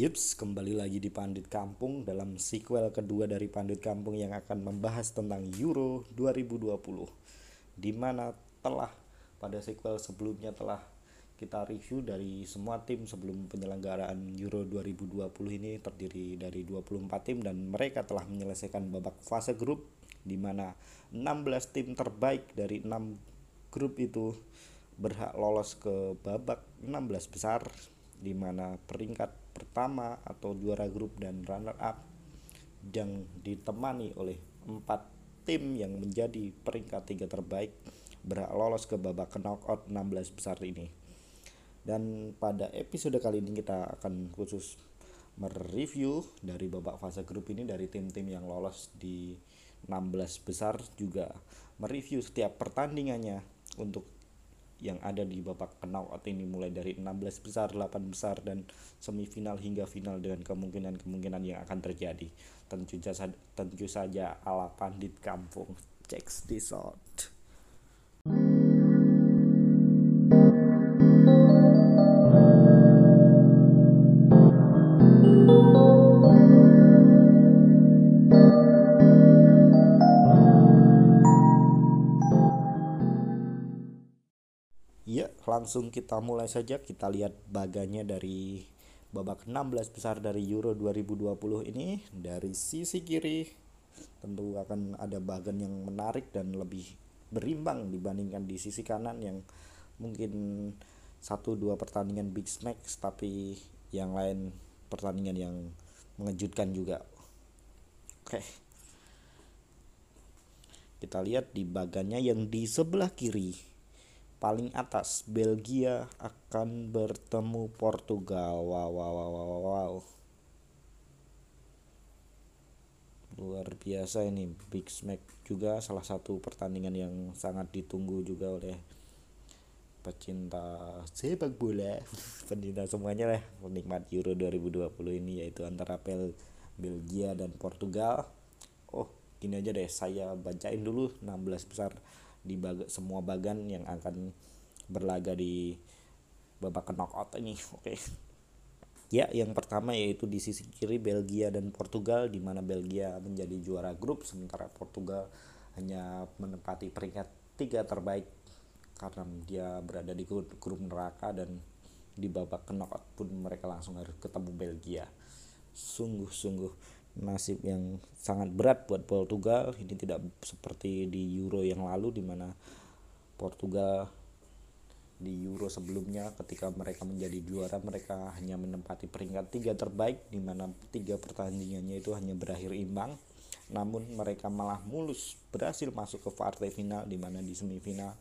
Yups, kembali lagi di Pandit Kampung dalam sequel kedua dari Pandit Kampung yang akan membahas tentang Euro 2020 di mana telah pada sequel sebelumnya telah kita review dari semua tim sebelum penyelenggaraan Euro 2020 ini terdiri dari 24 tim dan mereka telah menyelesaikan babak fase grup di mana 16 tim terbaik dari 6 grup itu berhak lolos ke babak 16 besar di mana peringkat pertama atau juara grup dan runner up yang ditemani oleh empat tim yang menjadi peringkat tiga terbaik berhak lolos ke babak knockout 16 besar ini. Dan pada episode kali ini kita akan khusus mereview dari babak fase grup ini dari tim-tim yang lolos di 16 besar juga mereview setiap pertandingannya untuk yang ada di babak knockout ini mulai dari 16 besar, 8 besar dan semifinal hingga final dengan kemungkinan-kemungkinan yang akan terjadi. Tentu saja tentu saja ala pandit kampung. Check this out. Langsung kita mulai saja. Kita lihat baganya dari babak 16 besar dari Euro 2020 ini dari sisi kiri tentu akan ada bagan yang menarik dan lebih berimbang dibandingkan di sisi kanan yang mungkin satu dua pertandingan big match tapi yang lain pertandingan yang mengejutkan juga. Oke. Kita lihat di bagannya yang di sebelah kiri paling atas Belgia akan bertemu Portugal. Wow wow wow wow, wow. luar biasa ini Big Smack juga salah satu pertandingan yang sangat ditunggu juga oleh pecinta sepak bola. Pecinta semuanya lah penikmat Euro 2020 ini yaitu antara Pel Belgia dan Portugal. Oh gini aja deh saya bacain dulu 16 besar di bag semua bagan yang akan berlaga di babak knockout ini oke okay. ya yang pertama yaitu di sisi kiri Belgia dan Portugal di mana Belgia menjadi juara grup sementara Portugal hanya menempati peringkat tiga terbaik karena dia berada di grup, grup neraka dan di babak knockout pun mereka langsung harus ketemu Belgia sungguh-sungguh nasib yang sangat berat buat Portugal. Ini tidak seperti di Euro yang lalu di mana Portugal di Euro sebelumnya ketika mereka menjadi juara mereka hanya menempati peringkat tiga terbaik di mana tiga pertandingannya itu hanya berakhir imbang. Namun mereka malah mulus berhasil masuk ke partai final di mana di semifinal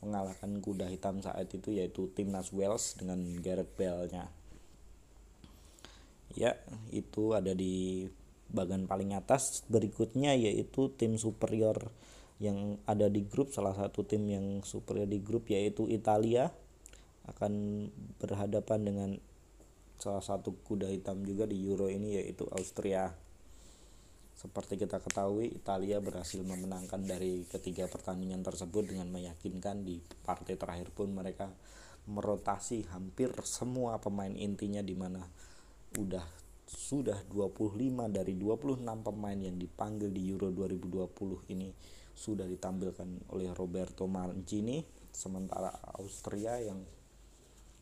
mengalahkan kuda hitam saat itu yaitu timnas Wales dengan Gareth Bale-nya. Ya itu ada di bagian paling atas berikutnya yaitu tim superior yang ada di grup salah satu tim yang superior di grup yaitu Italia akan berhadapan dengan salah satu kuda hitam juga di Euro ini yaitu Austria. Seperti kita ketahui Italia berhasil memenangkan dari ketiga pertandingan tersebut dengan meyakinkan di partai terakhir pun mereka merotasi hampir semua pemain intinya di mana udah sudah 25 dari 26 pemain yang dipanggil di Euro 2020 ini sudah ditampilkan oleh Roberto Mancini sementara Austria yang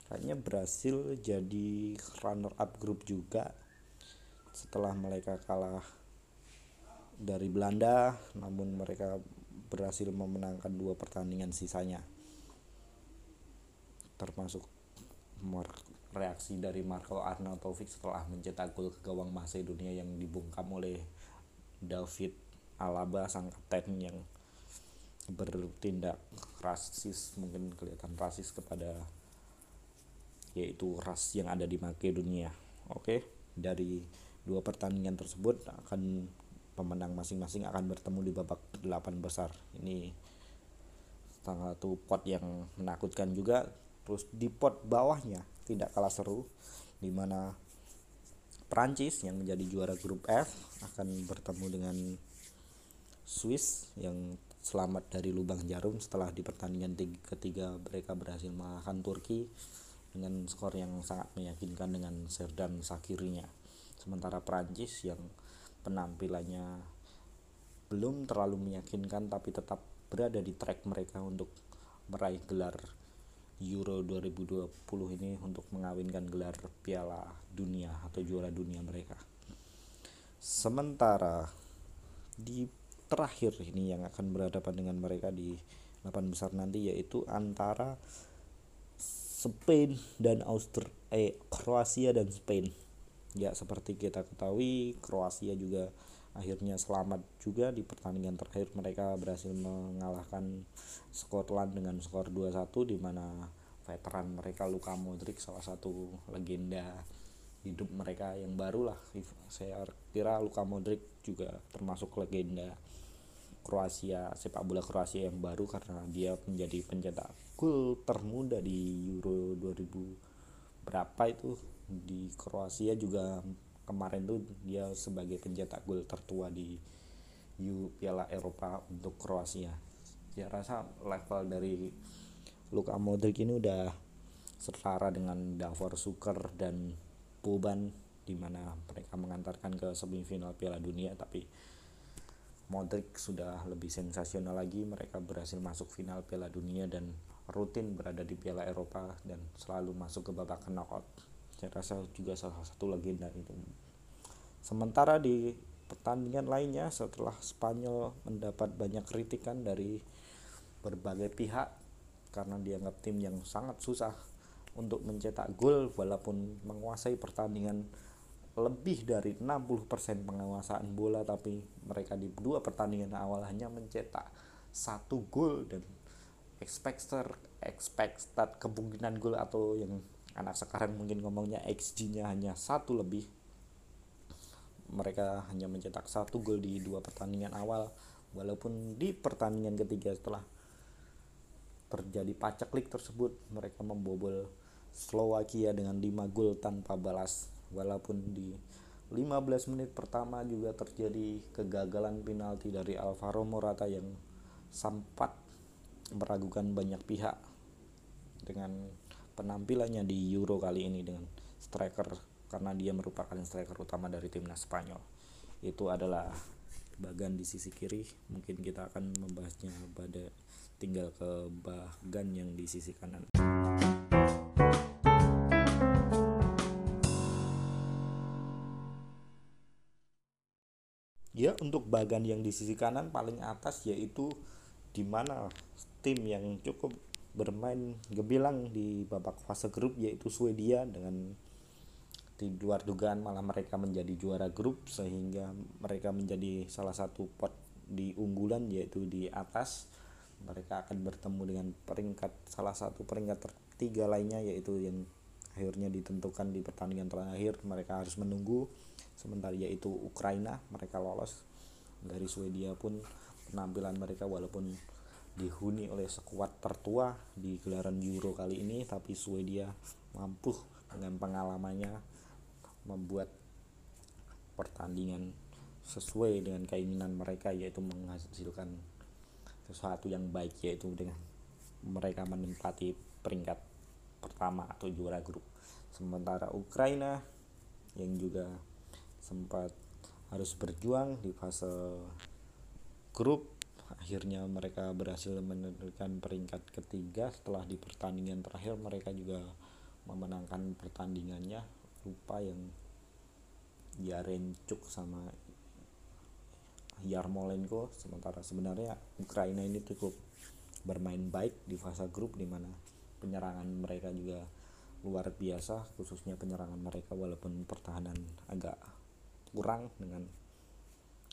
kayaknya berhasil jadi runner up grup juga setelah mereka kalah dari Belanda namun mereka berhasil memenangkan dua pertandingan sisanya termasuk reaksi dari Marco Arnautovic setelah mencetak gol ke gawang Macedonia yang dibungkam oleh David Alaba sang kapten yang bertindak rasis mungkin kelihatan rasis kepada yaitu ras yang ada di Makedonia. Oke, dari dua pertandingan tersebut akan pemenang masing-masing akan bertemu di babak delapan besar. Ini salah satu pot yang menakutkan juga. Terus di pot bawahnya tidak kalah seru di mana Prancis yang menjadi juara grup F akan bertemu dengan Swiss yang selamat dari lubang jarum setelah di pertandingan ketiga mereka berhasil mengalahkan Turki dengan skor yang sangat meyakinkan dengan Serdan Sakirinya. Sementara Prancis yang penampilannya belum terlalu meyakinkan tapi tetap berada di track mereka untuk meraih gelar Euro 2020 ini untuk mengawinkan gelar Piala Dunia atau juara dunia mereka. Sementara di terakhir ini yang akan berhadapan dengan mereka di delapan besar nanti yaitu antara Spain dan Austria eh Kroasia dan Spain ya seperti kita ketahui Kroasia juga akhirnya selamat juga di pertandingan terakhir. Mereka berhasil mengalahkan Scotland dengan skor 2-1 di mana veteran mereka Luka Modric salah satu legenda hidup mereka yang baru lah. Saya kira Luka Modric juga termasuk legenda Kroasia sepak bola Kroasia yang baru karena dia menjadi pencetak gol termuda di Euro 2000 berapa itu. Di Kroasia juga kemarin tuh dia sebagai pencetak gol tertua di U Piala Eropa untuk Kroasia. Saya rasa level dari Luka Modric ini udah setara dengan Davor Suker dan Boban di mana mereka mengantarkan ke semifinal Piala Dunia tapi Modric sudah lebih sensasional lagi. Mereka berhasil masuk final Piala Dunia dan rutin berada di Piala Eropa dan selalu masuk ke babak knockout saya rasa juga salah satu legenda itu. Sementara di pertandingan lainnya setelah Spanyol mendapat banyak kritikan dari berbagai pihak karena dianggap tim yang sangat susah untuk mencetak gol walaupun menguasai pertandingan lebih dari 60% penguasaan bola tapi mereka di dua pertandingan awal hanya mencetak satu gol dan expected expected kemungkinan gol atau yang anak sekarang mungkin ngomongnya XG-nya hanya satu lebih. Mereka hanya mencetak satu gol di dua pertandingan awal. Walaupun di pertandingan ketiga setelah terjadi paceklik tersebut mereka membobol Slovakia dengan 5 gol tanpa balas. Walaupun di 15 menit pertama juga terjadi kegagalan penalti dari Alvaro Morata yang sempat meragukan banyak pihak dengan penampilannya di Euro kali ini dengan striker karena dia merupakan striker utama dari timnas Spanyol. Itu adalah bagian di sisi kiri. Mungkin kita akan membahasnya pada tinggal ke bagian yang di sisi kanan. Ya untuk bagan yang di sisi kanan paling atas yaitu di mana tim yang cukup bermain gebilang di babak fase grup yaitu Swedia dengan di luar dugaan malah mereka menjadi juara grup sehingga mereka menjadi salah satu pot di unggulan yaitu di atas. Mereka akan bertemu dengan peringkat salah satu peringkat tertiga lainnya yaitu yang akhirnya ditentukan di pertandingan terakhir. Mereka harus menunggu sementara yaitu Ukraina mereka lolos. Dari Swedia pun penampilan mereka walaupun dihuni oleh sekuat tertua di gelaran Euro kali ini tapi Swedia mampu dengan pengalamannya membuat pertandingan sesuai dengan keinginan mereka yaitu menghasilkan sesuatu yang baik yaitu dengan mereka menempati peringkat pertama atau juara grup. Sementara Ukraina yang juga sempat harus berjuang di fase grup akhirnya mereka berhasil menentukan peringkat ketiga. Setelah di pertandingan terakhir mereka juga memenangkan pertandingannya. Lupa yang Yarencuk sama Yarmolenko. Sementara sebenarnya Ukraina ini cukup bermain baik di fase grup di mana penyerangan mereka juga luar biasa khususnya penyerangan mereka walaupun pertahanan agak kurang dengan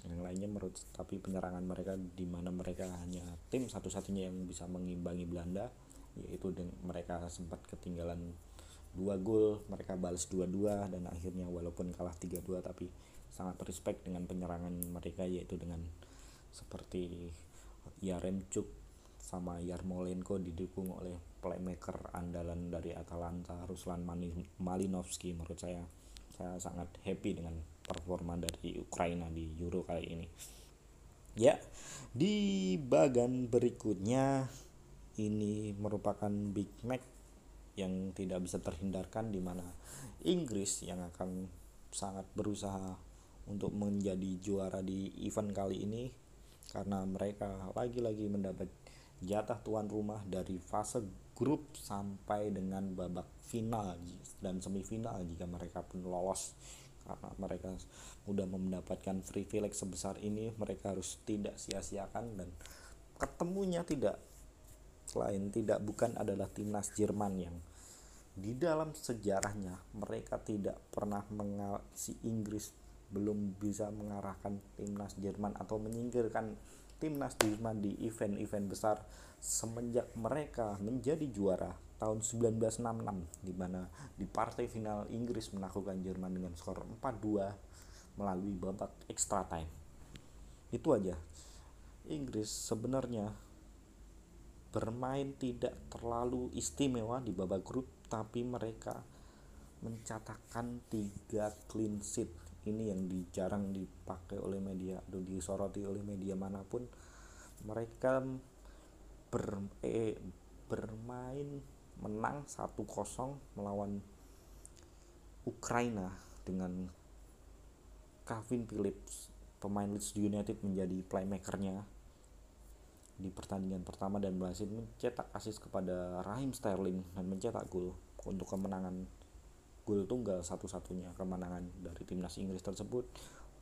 yang lainnya menurut tapi penyerangan mereka di mana mereka hanya tim satu-satunya yang bisa mengimbangi Belanda yaitu mereka sempat ketinggalan dua gol mereka balas dua-dua dan akhirnya walaupun kalah tiga dua tapi sangat respect dengan penyerangan mereka yaitu dengan seperti Yaremchuk sama Yarmolenko didukung oleh playmaker andalan dari Atalanta Ruslan Malinovski. Menurut saya saya sangat happy dengan performa dari Ukraina di Euro kali ini. Ya di bagan berikutnya ini merupakan big match yang tidak bisa terhindarkan di mana Inggris yang akan sangat berusaha untuk menjadi juara di event kali ini karena mereka lagi-lagi mendapat jatah tuan rumah dari fase grup sampai dengan babak final dan semifinal jika mereka pun lolos karena mereka sudah mendapatkan privilege sebesar ini mereka harus tidak sia-siakan dan ketemunya tidak selain tidak bukan adalah timnas Jerman yang di dalam sejarahnya mereka tidak pernah mengasi Inggris belum bisa mengarahkan timnas Jerman atau menyingkirkan timnas Jerman di event-event besar semenjak mereka menjadi juara tahun 1966 di mana di partai final Inggris menaklukkan Jerman dengan skor 4-2 melalui babak extra time. Itu aja. Inggris sebenarnya bermain tidak terlalu istimewa di babak grup tapi mereka mencatatkan tiga clean sheet ini yang jarang dipakai oleh media atau disoroti oleh media mana pun mereka ber, eh, bermain menang 1-0 melawan Ukraina dengan Kevin Phillips pemain Leeds United menjadi playmakernya di pertandingan pertama dan berhasil mencetak asis kepada Raheem Sterling dan mencetak gol untuk kemenangan gol tunggal satu-satunya kemenangan dari timnas Inggris tersebut.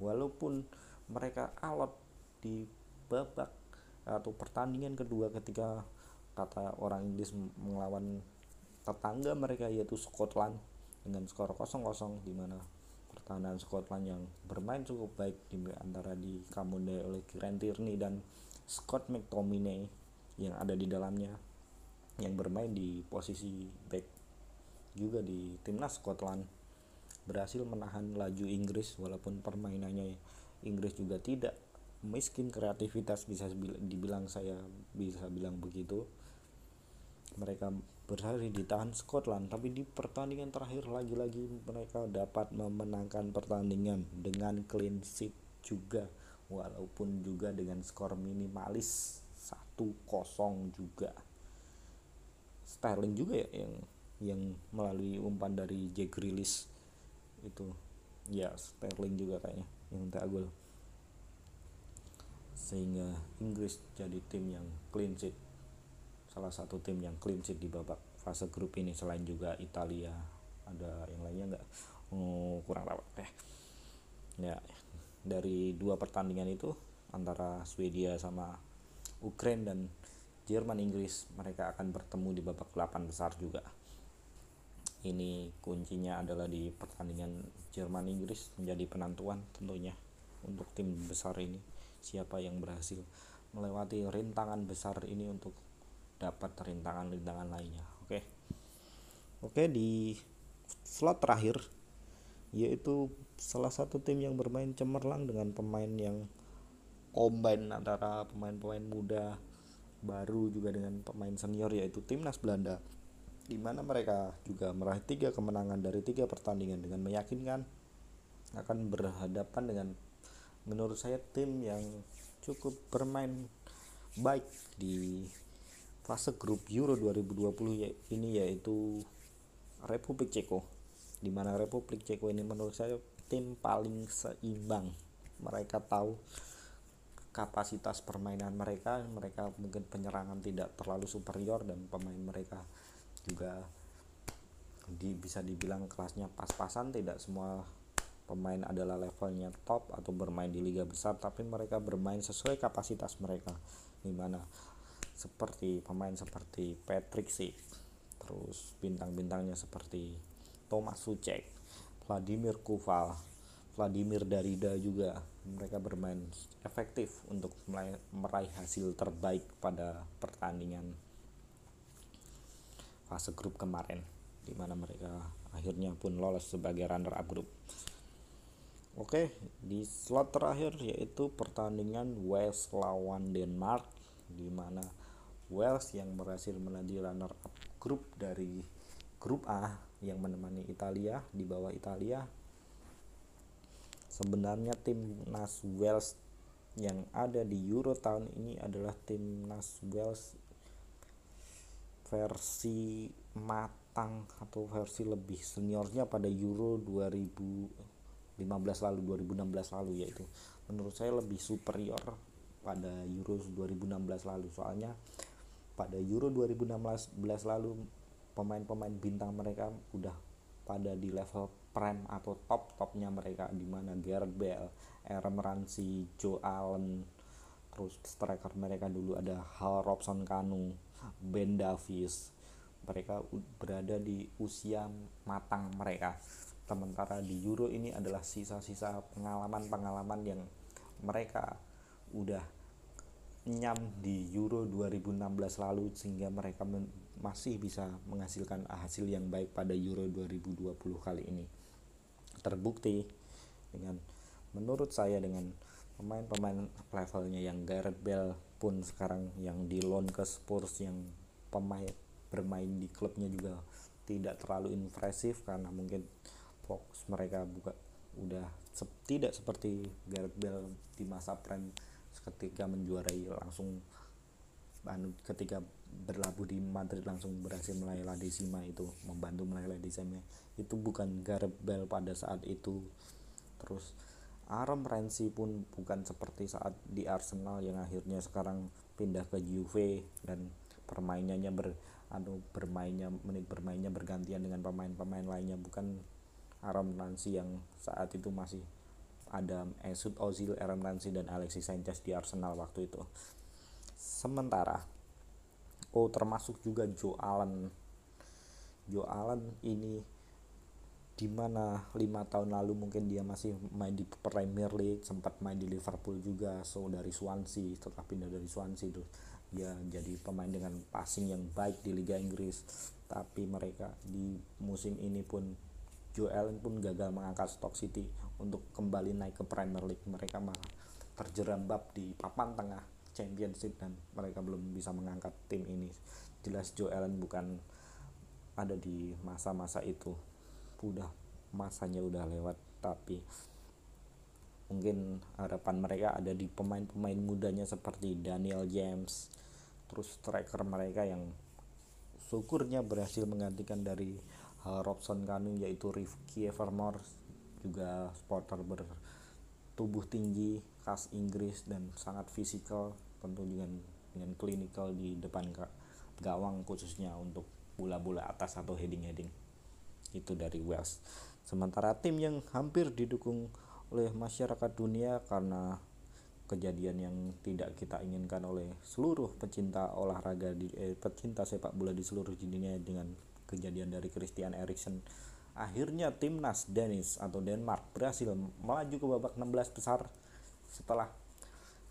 Walaupun mereka alot di babak atau pertandingan kedua ketika kata orang Inggris melawan tetangga mereka yaitu Scotland dengan skor 0-0 di mana pertahanan Scotland yang bermain cukup baik di antara di Kamunde oleh Kieran Tierney dan Scott McTominay yang ada di dalamnya yang bermain di posisi back juga di timnas Scotland. Berhasil menahan laju Inggris walaupun permainannya Inggris juga tidak miskin kreativitas bisa dibilang saya bisa bilang begitu mereka berhasil ditahan Scotland tapi di pertandingan terakhir lagi-lagi mereka dapat memenangkan pertandingan dengan clean sheet juga walaupun juga dengan skor minimalis 1-0 juga. Sterling juga ya yang yang melalui umpan dari Jack Grealish itu. Ya Sterling juga kayaknya yang tak gol. Sehingga Inggris jadi tim yang clean sheet salah satu tim yang clean sheet di babak fase grup ini selain juga Italia. Ada yang lainnya nggak? Oh, kurang tahu. Eh ya dari dua pertandingan itu antara Swedia sama Ukraine dan Jerman Inggris mereka akan bertemu di babak 8 besar juga. Ini kuncinya adalah di pertandingan Jerman Inggris menjadi penentuan tentunya untuk tim besar ini. Siapa yang berhasil melewati rintangan besar ini untuk dapat rintangan-rintangan lainnya oke? Oke di slot terakhir yaitu salah satu tim yang bermain cemerlang dengan pemain yang combine antara pemain-pemain muda baru juga dengan pemain senior yaitu timnas Belanda di mana mereka juga meraih tiga kemenangan dari tiga pertandingan dengan meyakinkan akan berhadapan dengan menurut saya tim yang cukup bermain baik di fase grup Euro 2020 ya, ini yaitu Republik Ceko di mana Republik Ceko ini menurut saya tim paling seimbang. Mereka tahu kapasitas permainan mereka mereka mungkin penyerangan tidak terlalu superior dan pemain mereka juga di, bisa dibilang kelasnya pas-pasan. Tidak semua pemain adalah levelnya top atau bermain di liga besar tapi mereka bermain sesuai kapasitas mereka di mana seperti pemain seperti Patrick Schick terus bintang-bintangnya seperti Thomas Sucek Vladimir Koval, Vladimir Darida juga mereka bermain efektif untuk meraih hasil terbaik pada pertandingan fase grup kemarin di mana mereka akhirnya pun lolos sebagai runner up grup. Oke, di slot terakhir yaitu pertandingan Wales lawan Denmark di mana Wales yang berhasil menjadi runner up grup dari grup A yang menemani Italia di bawah Italia. Sebenarnya timnas Wales yang ada di Euro tahun ini adalah timnas Wales versi mat matang atau versi lebih seniornya pada Euro 2015 lalu 2016 lalu yaitu menurut saya lebih superior pada Euro 2016 lalu. Soalnya pada Euro 2016 lalu pemain-pemain bintang mereka udah pada di level prime atau top topnya mereka di mana Gareth Bale, Aaron Ramsey, Joe Allen, terus striker mereka dulu ada Hal Robson Kanu, Ben Davies. Mereka berada di usia matang mereka. Sementara di Euro ini adalah sisa-sisa pengalaman-pengalaman yang mereka udah nyam di Euro 2016 lalu sehingga mereka masih bisa menghasilkan hasil yang baik pada Euro 2020 kali ini. Terbukti dengan menurut saya dengan pemain-pemain levelnya yang Gareth Bale pun sekarang yang di loan ke Spurs yang pemain bermain di klubnya juga tidak terlalu impresif karena mungkin fokus mereka buka udah se tidak seperti Gareth Bale di masa prime ketika menjuarai langsung anu, ketika berlabuh di Madrid langsung berhasil melayan Ladesima itu membantu melayan Ladesima itu bukan Gareth Bale pada saat itu. Terus Aaron Ramsey pun bukan seperti saat di Arsenal yang akhirnya sekarang pindah ke Juve dan permainannya ber anu bermainnya menit bermainnya bergantian dengan pemain-pemain lainnya. Bukan Aaron Ramsey yang saat itu masih ada Mesut Ozil, Aaron Ramsey dan Alexis Sanchez di Arsenal waktu itu. Sementara oh termasuk juga Joe Allen. Joe Allen ini di mana lima tahun lalu mungkin dia masih main di Premier League sempat main di Liverpool juga so dari Swansea setelah pindah dari Swansea itu dia jadi pemain dengan passing yang baik di Liga Inggris tapi mereka di musim ini pun Joe Allen pun gagal mengangkat Stoke City untuk kembali naik ke Premier League. Mereka malah terjerambab di papan tengah Championship dan mereka belum bisa mengangkat tim ini. Jelas Joe Allen bukan ada di masa-masa itu. Udah masanya udah lewat tapi mungkin harapan mereka ada di pemain-pemain mudanya seperti Daniel James terus striker mereka yang syukurnya berhasil menggantikan dari uh, Robson Kanu yaitu Rifki Evermore juga supporter bertubuh tinggi khas Inggris dan sangat fisikal tentu dengan dengan klinikal di depan gawang khususnya untuk bola-bola atas atau heading-heading. Itu dari Wales. Sementara tim yang hampir didukung oleh masyarakat dunia karena kejadian yang tidak kita inginkan oleh seluruh pecinta olahraga di eh, pecinta sepak bola di seluruh dunia dengan kejadian dari Christian Eriksen. Akhirnya timnas Danis atau Denmark berhasil melaju ke babak 16 besar. Setelah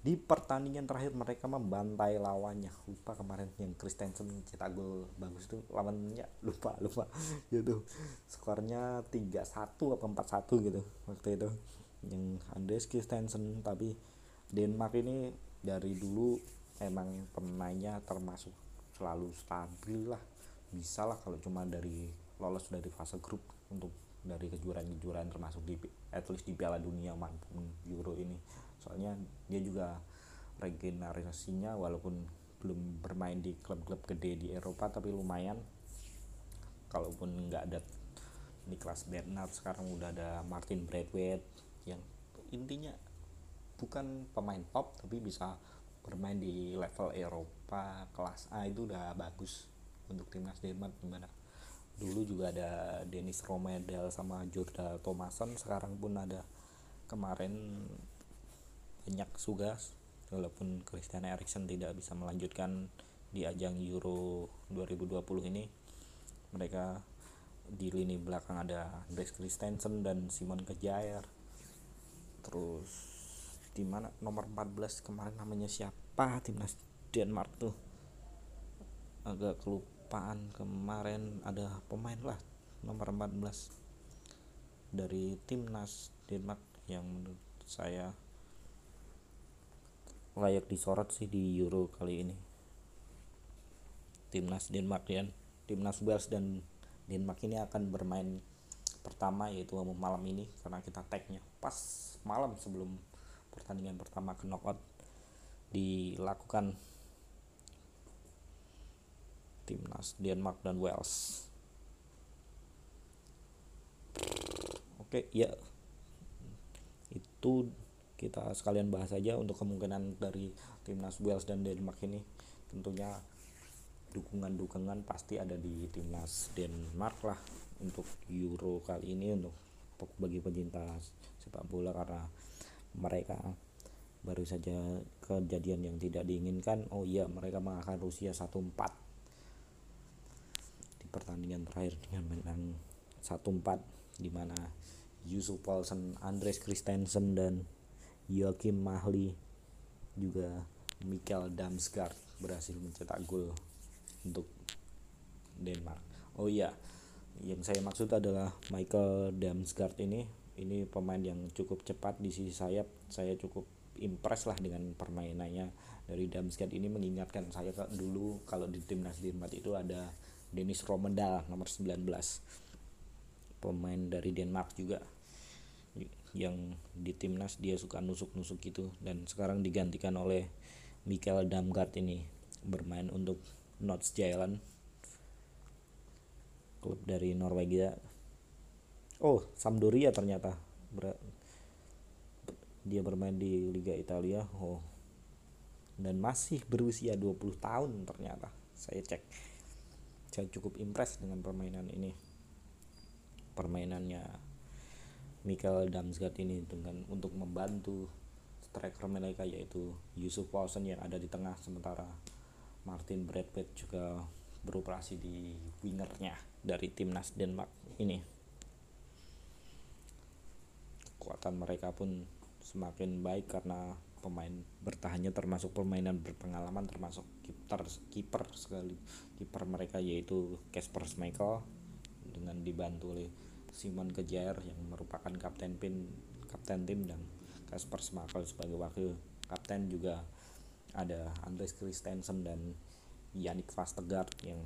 di pertandingan terakhir mereka membantai lawannya. Lupa kemarin yang Christensen cetak gol. Bagus tuh lawannya. Lupa lupa. Gitu. Skornya 3-1 atau 4-1 gitu waktu itu. Yang Andres Christensen tapi Denmark ini dari dulu emang pemainnya termasuk selalu stabil lah bisa lah kalau cuma dari lolos dari fase grup untuk dari kejuaraan-kejuaraan termasuk di at least di Piala Dunia maupun Euro ini. Soalnya dia juga regenerasinya walaupun belum bermain di klub-klub gede di Eropa tapi lumayan. Kalaupun nggak ada Niklas Bernard sekarang udah ada Martin Braithwaite yang intinya bukan pemain top tapi bisa bermain di level Eropa kelas A itu udah bagus untuk timnas Denmark gimana dulu juga ada Dennis Romedel sama Jordan Thomason sekarang pun ada kemarin banyak sugas walaupun Christian Eriksen tidak bisa melanjutkan di ajang Euro 2020 ini. Mereka di lini belakang ada Andres Christensen dan Simon Kejair terus di mana nomor 14 kemarin namanya siapa? Timnas Denmark tuh. Agak kelupaan kemarin ada pemain lah nomor 14 dari timnas Denmark yang menurut saya layak disorot sih di Euro kali ini. Timnas Denmark dan timnas Wales dan Denmark ini akan bermain pertama yaitu malam ini karena kita tagnya pas malam sebelum pertandingan pertama ke knockout dilakukan timnas Denmark dan Wales. Oke ya. Itu kita sekalian bahas saja untuk kemungkinan dari timnas Wales dan Denmark ini. Tentunya dukungan-dukungan pasti ada di timnas Denmark lah untuk Euro kali ini untuk bagi pecinta sepak bola karena mereka baru saja kejadian yang tidak diinginkan. Oh iya mereka mengalahkan Rusia 1-4 pertandingan terakhir dengan menang 1-4 di mana Yusuf Paulsen, Andres Christensen dan Joachim Mahli juga Michael Damsgaard berhasil mencetak gol untuk Denmark. Oh iya, yang saya maksud adalah Michael Damsgaard ini ini pemain yang cukup cepat di sisi sayap. Saya cukup impress lah dengan permainannya dari Damsgaard ini mengingatkan saya dulu kalau di timnas Denmark itu ada Dennis Romendal nomor 19 pemain dari Denmark juga yang di timnas dia suka nusuk-nusuk gitu dan sekarang digantikan oleh Mikael Damgaard ini bermain untuk Nordsjælland klub dari Norwegia. Oh Sampdoria ternyata. Dia bermain di Liga Italia. Oh. Dan masih berusia 20 tahun ternyata saya cek saya cukup impress dengan permainan ini. Permainannya Michael Damsgaard ini dengan untuk membantu striker mereka yaitu Yusuf Paulsen yang ada di tengah sementara Martin Bradford juga beroperasi di wingernya dari timnas Denmark ini. Kekuatan mereka pun semakin baik karena pemain bertahannya termasuk permainan berpengalaman termasuk kiper kiper sekali kiper mereka yaitu Casper Schmeichel dengan dibantu oleh Simon Kejair yang merupakan kapten pin kapten tim dan Kasper Schmeichel sebagai wakil kapten juga ada Andres Christensen dan Yannick Vastegaard yang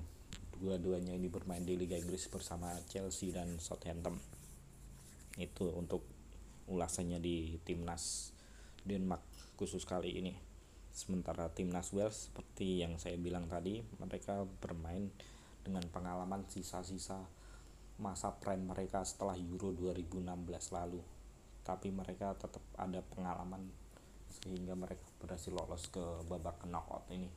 dua-duanya ini bermain di Liga Inggris bersama Chelsea dan Southampton. Itu untuk ulasannya di timnas Denmark khusus kali ini. Sementara timnas Wales seperti yang saya bilang tadi mereka bermain dengan pengalaman sisa-sisa masa prime mereka setelah Euro 2016 lalu. Tapi mereka tetap ada pengalaman sehingga mereka berhasil lolos ke babak knockout ini.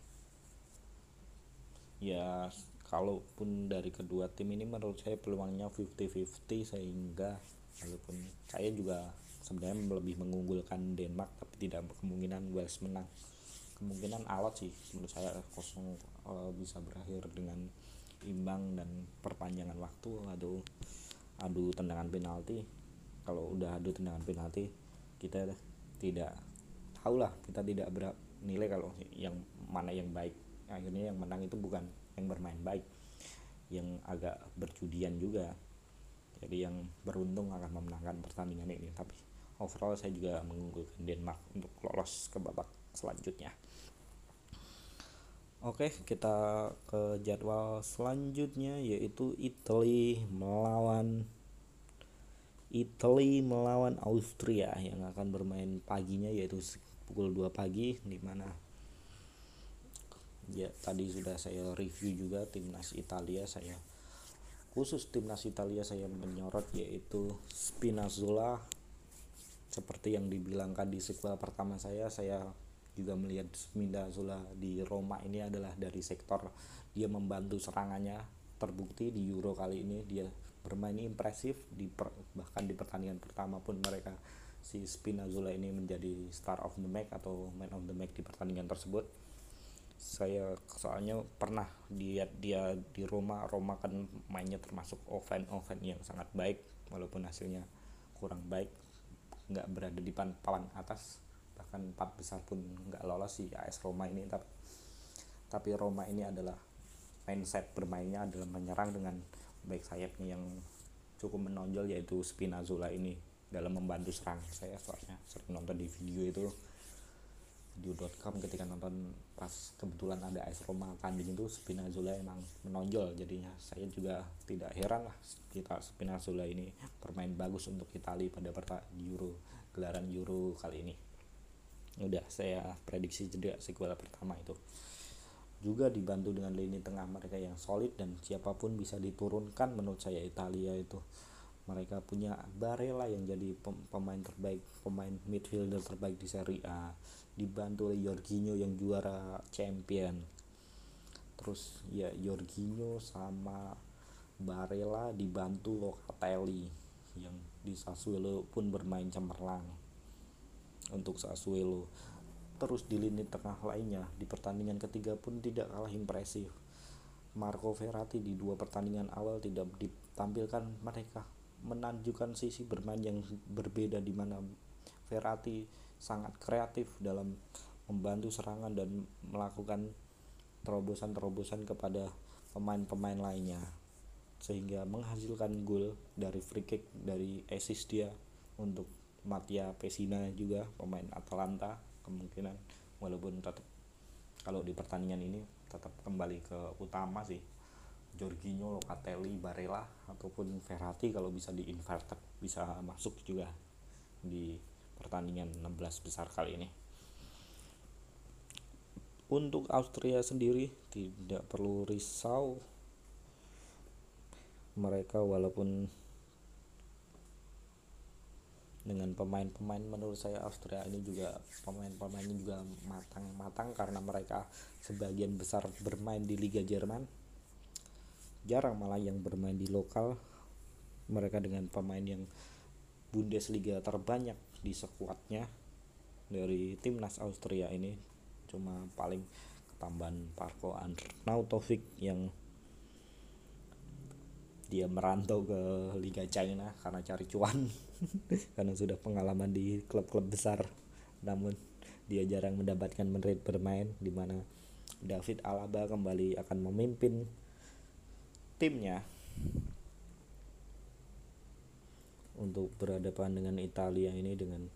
Ya kalaupun dari kedua tim ini menurut saya peluangnya 50-50 sehingga walaupun saya juga sebenarnya lebih mengunggulkan Denmark tapi tidak kemungkinan Wales menang. Kemungkinan alot sih menurut saya kosong uh, bisa berakhir dengan imbang dan perpanjangan waktu. Adu adu tendangan penalti. Kalau udah adu tendangan penalti kita tidak tahu lah kita tidak bernilai kalau yang mana yang baik. Akhirnya yang menang itu bukan yang bermain baik yang agak berjudian juga. Jadi yang beruntung akan memenangkan pertandingan ini tapi overall saya juga mengunggulkan Denmark untuk lolos ke babak selanjutnya. Oke, kita ke jadwal selanjutnya yaitu Italy melawan Italy melawan Austria yang akan bermain paginya yaitu pukul 2 pagi di mana ya tadi sudah saya review juga timnas Italia. Saya khusus timnas Italia saya menyorot yaitu Spinazzola seperti yang dibilangkan di sequel pertama saya saya juga melihat Minda Zula di Roma ini adalah dari sektor dia membantu serangannya. Terbukti di Euro kali ini dia bermain impresif di per, bahkan di pertandingan pertama pun mereka si Spinazzola ini menjadi star of the match atau man of the match di pertandingan tersebut. Saya soalnya pernah lihat dia di Roma Roma kan mainnya termasuk offense offense yang sangat baik walaupun hasilnya kurang baik nggak berada di papan atas bahkan empat besar pun nggak lolos si AS Roma ini. Tapi tapi Roma ini adalah mindset bermainnya adalah menyerang dengan baik sayapnya yang cukup menonjol yaitu Spinazzola ini dalam membantu serang saya soalnya sering nonton di video itu video.com ketika nonton pas kebetulan ada AS Roma tanding itu Spinazzola emang menonjol jadinya. Saya juga tidak heran lah kita Spinazzola ini bermain bagus untuk Italia pada Euro gelaran Euro kali ini. Udah saya prediksi juga sequel pertama itu. Juga dibantu dengan lini tengah mereka yang solid dan siapa pun bisa diturunkan menurut saya Italia itu. Mereka punya Barella yang jadi pemain terbaik pemain midfielder terbaik di Serie A dibantu oleh Jorginho yang juara champion. Terus ya Jorginho sama Barella dibantu Locatelli yang di Sassuolo pun bermain cemerlang untuk Sassuolo. Terus di lini tengah lainnya di pertandingan ketiga pun tidak kalah impresif. Marco Verratti di dua pertandingan awal tidak ditampilkan. Mereka menunjukkan sisi bermain yang berbeda di mana Verratti sangat kreatif dalam membantu serangan dan melakukan terobosan-terobosan kepada pemain-pemain lainnya. Sehingga menghasilkan gol dari free kick dari assist dia untuk Mattia Pesina juga pemain Atalanta kemungkinan walaupun tetap kalau di pertandingan ini tetap kembali ke utama sih. Jorginho, Locatelli, Barella ataupun Verratti kalau bisa di inverted bisa masuk juga di pertandingan 16 besar kali ini. Untuk Austria sendiri tidak perlu risau. Mereka walaupun dengan pemain-pemain menurut saya Austria ini juga pemain-pemainnya juga matang-matang karena mereka sebagian besar bermain di Liga Jerman. Jarang malah yang bermain di lokal. Mereka dengan pemain yang Bundesliga terbanyak di sekuatnya dari timnas Austria ini cuma paling ketambahan Parko Arnautovic yang dia merantau ke Liga China karena cari cuan karena sudah pengalaman di klub-klub besar. Namun dia jarang mendapatkan menit bermain di mana David Alaba kembali akan memimpin timnya untuk berhadapan dengan Italia ini dengan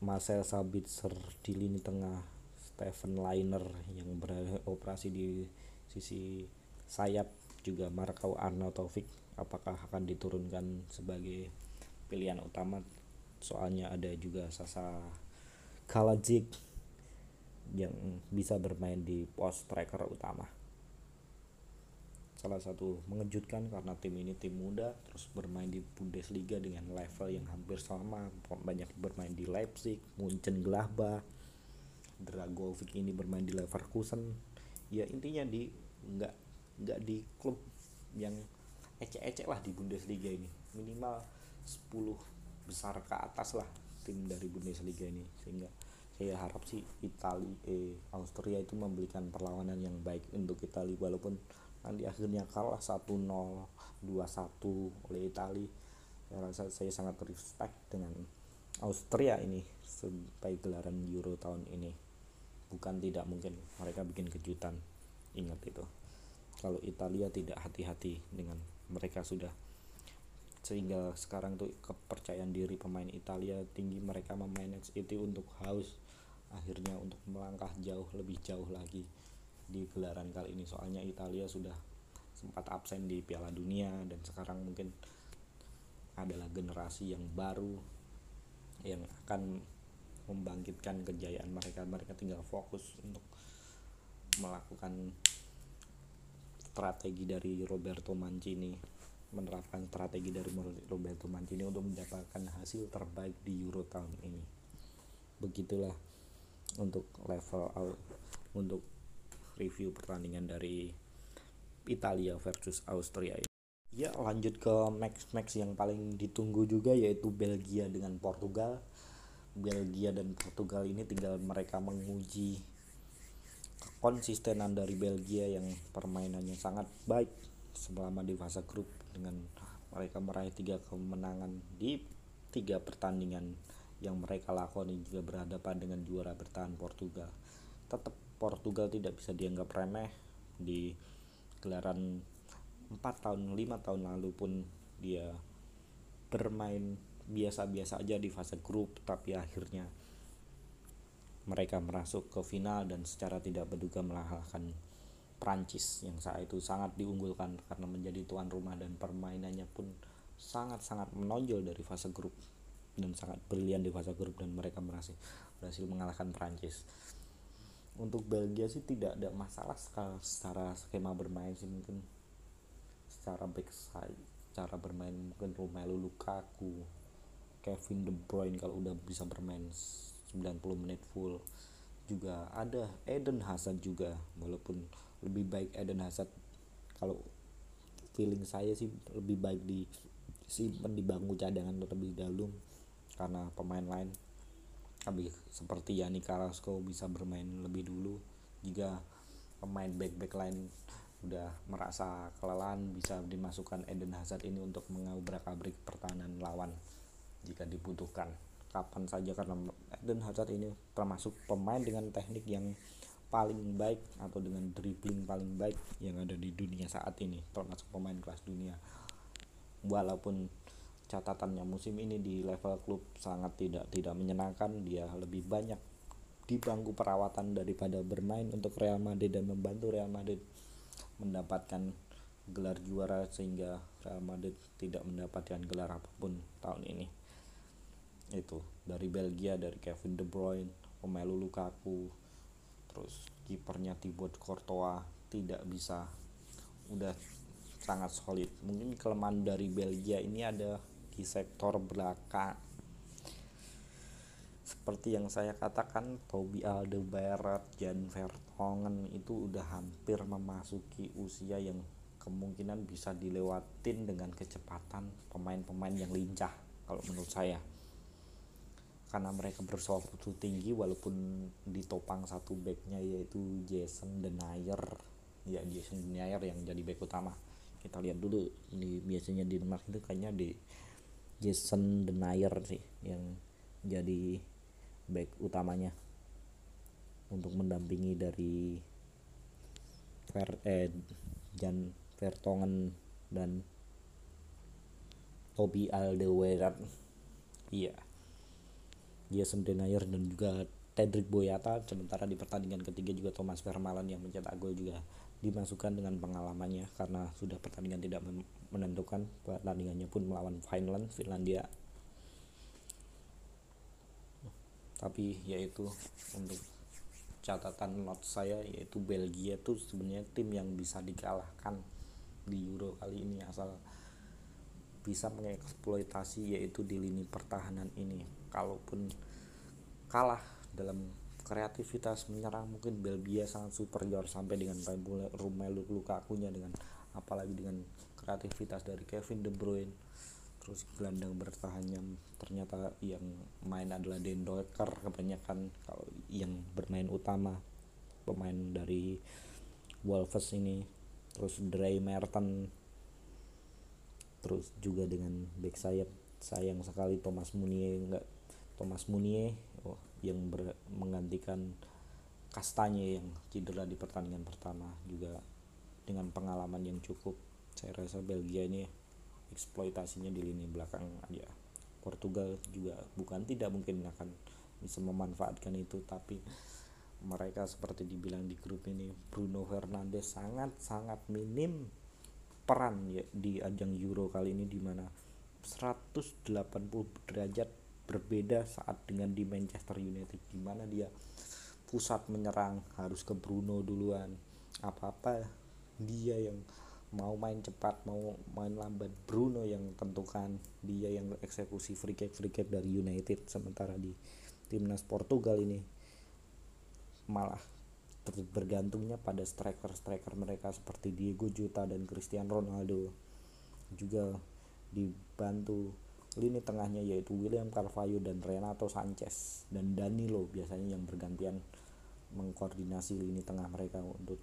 Marcel Sabitzer di lini tengah Stephen Liner yang beroperasi di sisi sayap juga Marco Arnautovic. Apakah akan diturunkan sebagai pilihan utama? Soalnya ada juga Sasa Kalajic yang bisa bermain di pos striker utama salah satu mengejutkan karena tim ini tim muda terus bermain di Bundesliga dengan level yang hampir sama. Banyak bermain di Leipzig, Munchen Gladbach, Dragovic ini bermain di Leverkusen. Ya intinya di nggak nggak di klub yang ecek-ecek lah di Bundesliga ini. Minimal 10 besar ke atas lah tim dari Bundesliga ini. Sehingga saya harap sih Italia eh Austria itu memberikan perlawanan yang baik untuk Italia walaupun nanti akhirnya kalah 1-0 2-1 oleh Italia saya rasa saya sangat respect dengan Austria ini sebagai gelaran Euro tahun ini. Bukan tidak mungkin mereka bikin kejutan. Ingat itu. Kalau Italia tidak hati-hati dengan mereka sudah sehingga sekarang tuh kepercayaan diri pemain Italia tinggi mereka memanage itu untuk haus. Akhirnya untuk melangkah jauh lebih jauh lagi di gelaran kali ini. Soalnya Italia sudah sempat absen di Piala Dunia dan sekarang mungkin adalah generasi yang baru yang akan membangkitkan kejayaan mereka. Mereka tinggal fokus untuk melakukan strategi dari Roberto Mancini menerapkan strategi dari Roberto Mancini untuk mendapatkan hasil terbaik di Euro tahun ini. Begitulah untuk level untuk review pertandingan dari Italia versus Austria ini. Ya lanjut ke match-match yang paling ditunggu juga yaitu Belgia dengan Portugal. Belgia dan Portugal ini tinggal mereka menguji konsistenan dari Belgia yang permainannya sangat baik selama di fase grup dengan mereka meraih tiga kemenangan di tiga pertandingan yang mereka lakoni juga berhadapan dengan juara bertahan Portugal tetap Portugal tidak bisa dianggap remeh di gelaran 4 tahun 5 tahun lalu pun dia bermain biasa-biasa aja di fase grup tapi akhirnya mereka merasuk ke final dan secara tidak berduga mengalahkan Prancis yang saat itu sangat diunggulkan karena menjadi tuan rumah dan permainannya pun sangat-sangat menonjol dari fase grup dan sangat brilian di fase grup dan mereka berhasil berhasil mengalahkan Prancis untuk Belgia sih tidak ada masalah secara skema bermain sih mungkin. Secara backside cara bermain mungkin Romelu Lukaku Kevin De Bruyne kalau udah bisa bermain 90 menit full. Juga ada Eden Hazard juga walaupun lebih baik Eden Hazard. Kalau feeling saya sih lebih baik di simpen di bangku cadangan terlebih dahulu karena pemain lain tapi seperti Yani Carrasco bisa bermain lebih dulu. Jika pemain back-back lain udah merasa kelelahan bisa dimasukkan Eden Hazard ini untuk mengobrak-abrik pertahanan lawan jika dibutuhkan. Kapan saja karena Eden Hazard ini termasuk pemain dengan teknik yang paling baik atau dengan dribbling paling baik yang ada di dunia saat ini termasuk pemain kelas dunia. Walaupun catatannya. Musim ini di level klub sangat tidak tidak menyenangkan. Dia lebih banyak di bangku perawatan daripada bermain untuk Real Madrid dan membantu Real Madrid mendapatkan gelar juara sehingga Real Madrid tidak mendapatkan gelar apa pun tahun ini. Itu dari Belgia dari Kevin De Bruyne Romelu Lukaku terus kipernya Thibaut Courtois tidak bisa udah sangat solid. Mungkin kelemahan dari Belgia ini ada di sektor belakang seperti yang saya katakan Toby Alderweireld Jan Vertonghen itu udah hampir memasuki usia yang kemungkinan bisa dilewatin dengan kecepatan pemain-pemain yang lincah kalau menurut saya. Karena mereka bersuatu tinggi walaupun ditopang satu backnya yaitu Jason Denayer ya Jason Denayer yang jadi back utama. Kita lihat dulu ini biasanya di Denmark itu kayaknya di Jason Denayer sih yang jadi back utamanya untuk mendampingi dari Ver, eh, Jan Vertongen dan Toby Alderweireld. Iya. Jason Denayer dan juga Tedrick Boyata sementara di pertandingan ketiga juga Thomas Vermaelen yang mencetak gol juga dimasukkan dengan pengalamannya karena sudah pertandingan tidak menentukan pertandingannya pun melawan Finland Finlandia. Tapi yaitu untuk catatan not saya yaitu Belgia itu sebenarnya tim yang bisa dikalahkan di Euro kali ini asal bisa mengeksploitasi yaitu di lini pertahanan ini. Kalaupun kalah dalam kreativitas menyerang mungkin Belgia sangat superior sampai dengan Romelu Lukaku-nya dengan apalagi dengan kreativitas dari Kevin De Bruyne terus gelandang bertahannya ternyata yang main adalah Den Doeker kebanyakan kalau yang bermain utama pemain dari Wolves ini terus Dre Merton terus juga dengan back sayap sayang sekali Thomas Munier enggak Thomas Munier oh, yang ber, menggantikan Kastanya yang cedera di pertandingan pertama juga dengan pengalaman yang cukup saya rasa Belgia ini eksploitasinya di lini belakang aja. Portugal juga bukan tidak mungkin akan bisa memanfaatkan itu tapi mereka seperti dibilang di grup ini Bruno Fernandes sangat sangat minim peran ya di ajang Euro kali ini di mana 180 derajat berbeda saat dengan di Manchester United di mana dia pusat menyerang harus ke Bruno duluan. Apa-apa dia yang mau main cepat mau main lambat. Bruno yang tentukan dia yang eksekusi free kick free kick dari United sementara di timnas Portugal ini malah bergantungnya pada striker-striker mereka seperti Diego Jota dan Cristiano Ronaldo. Juga dibantu lini tengahnya yaitu William Carvalho dan Renato Sanchez dan Danilo biasanya yang bergantian mengkoordinasi lini tengah mereka untuk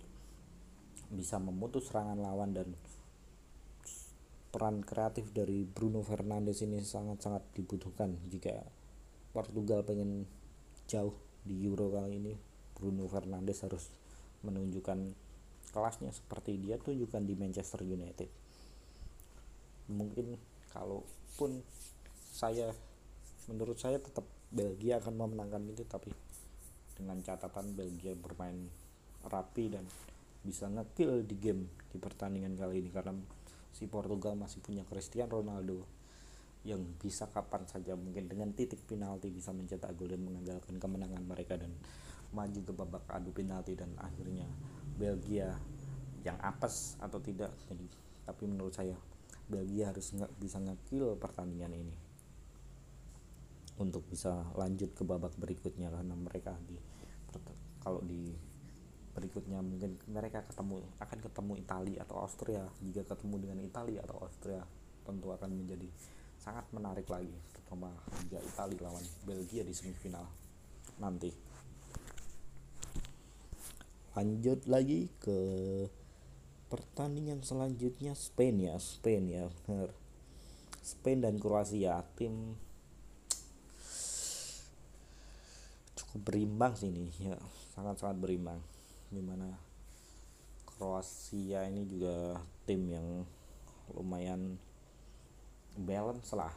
bisa memutus serangan lawan dan peran kreatif dari Bruno Fernandes ini sangat-sangat dibutuhkan. Jika Portugal pengen jauh di Euro kali ini Bruno Fernandes harus menunjukkan kelasnya seperti dia tunjukkan di Manchester United. Mungkin kalaupun saya menurut saya tetap Belgia akan memenangkan itu tapi dengan catatan Belgia bermain rapi dan bisa ngekill di game di pertandingan kali ini. Karena si Portugal masih punya Cristiano Ronaldo yang bisa kapan saja mungkin dengan titik penalti bisa mencetak gol dan mengandalkan kemenangan mereka dan maju ke babak adu penalti dan akhirnya Belgia yang apes atau tidak. Jadi tapi menurut saya Belgia harus nggak bisa ngekill pertandingan ini untuk bisa lanjut ke babak berikutnya karena mereka di kalau di berikutnya mungkin mereka ketemu akan ketemu Italia atau Austria. Jika ketemu dengan Italia atau Austria tentu akan menjadi sangat menarik lagi terutama jika Italia lawan Belgia di semifinal nanti. Lanjut lagi ke pertandingan selanjutnya Spain ya Spain ya benar. Spain dan Kroasia tim cukup berimbang sih ini ya sangat-sangat berimbang di mana Kroasia ini juga tim yang lumayan balance lah.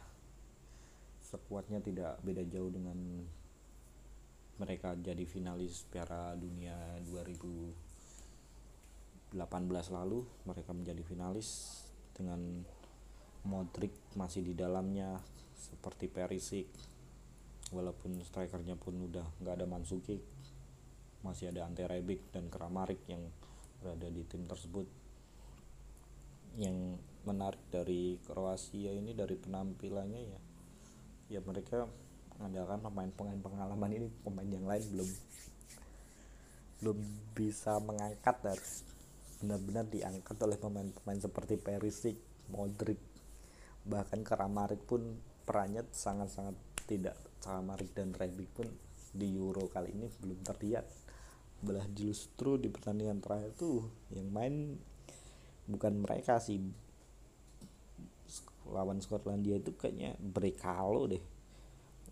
Sekuatnya tidak beda jauh dengan mereka jadi finalis Piala Dunia 2018 lalu. Mereka menjadi finalis dengan Modric masih di dalamnya seperti Perisic. Walaupun strikernya pun udah nggak ada Mansuki masih ada Ante Rebic dan Kramaric yang berada di tim tersebut. Yang menarik dari Kroasia ini dari penampilannya ya ya mereka mengandalkan pemain-pemain pengalaman ini pemain yang lain belum belum bisa mengangkat harus benar-benar diangkat oleh pemain-pemain seperti Perisic, Modric bahkan Kramaric pun perannya sangat-sangat tidak Kramaric dan Rebic pun di Euro kali ini belum terlihat belah justru di pertandingan terakhir tuh yang main bukan mereka sih. Lawan Skotlandia itu kayaknya Brekalo deh.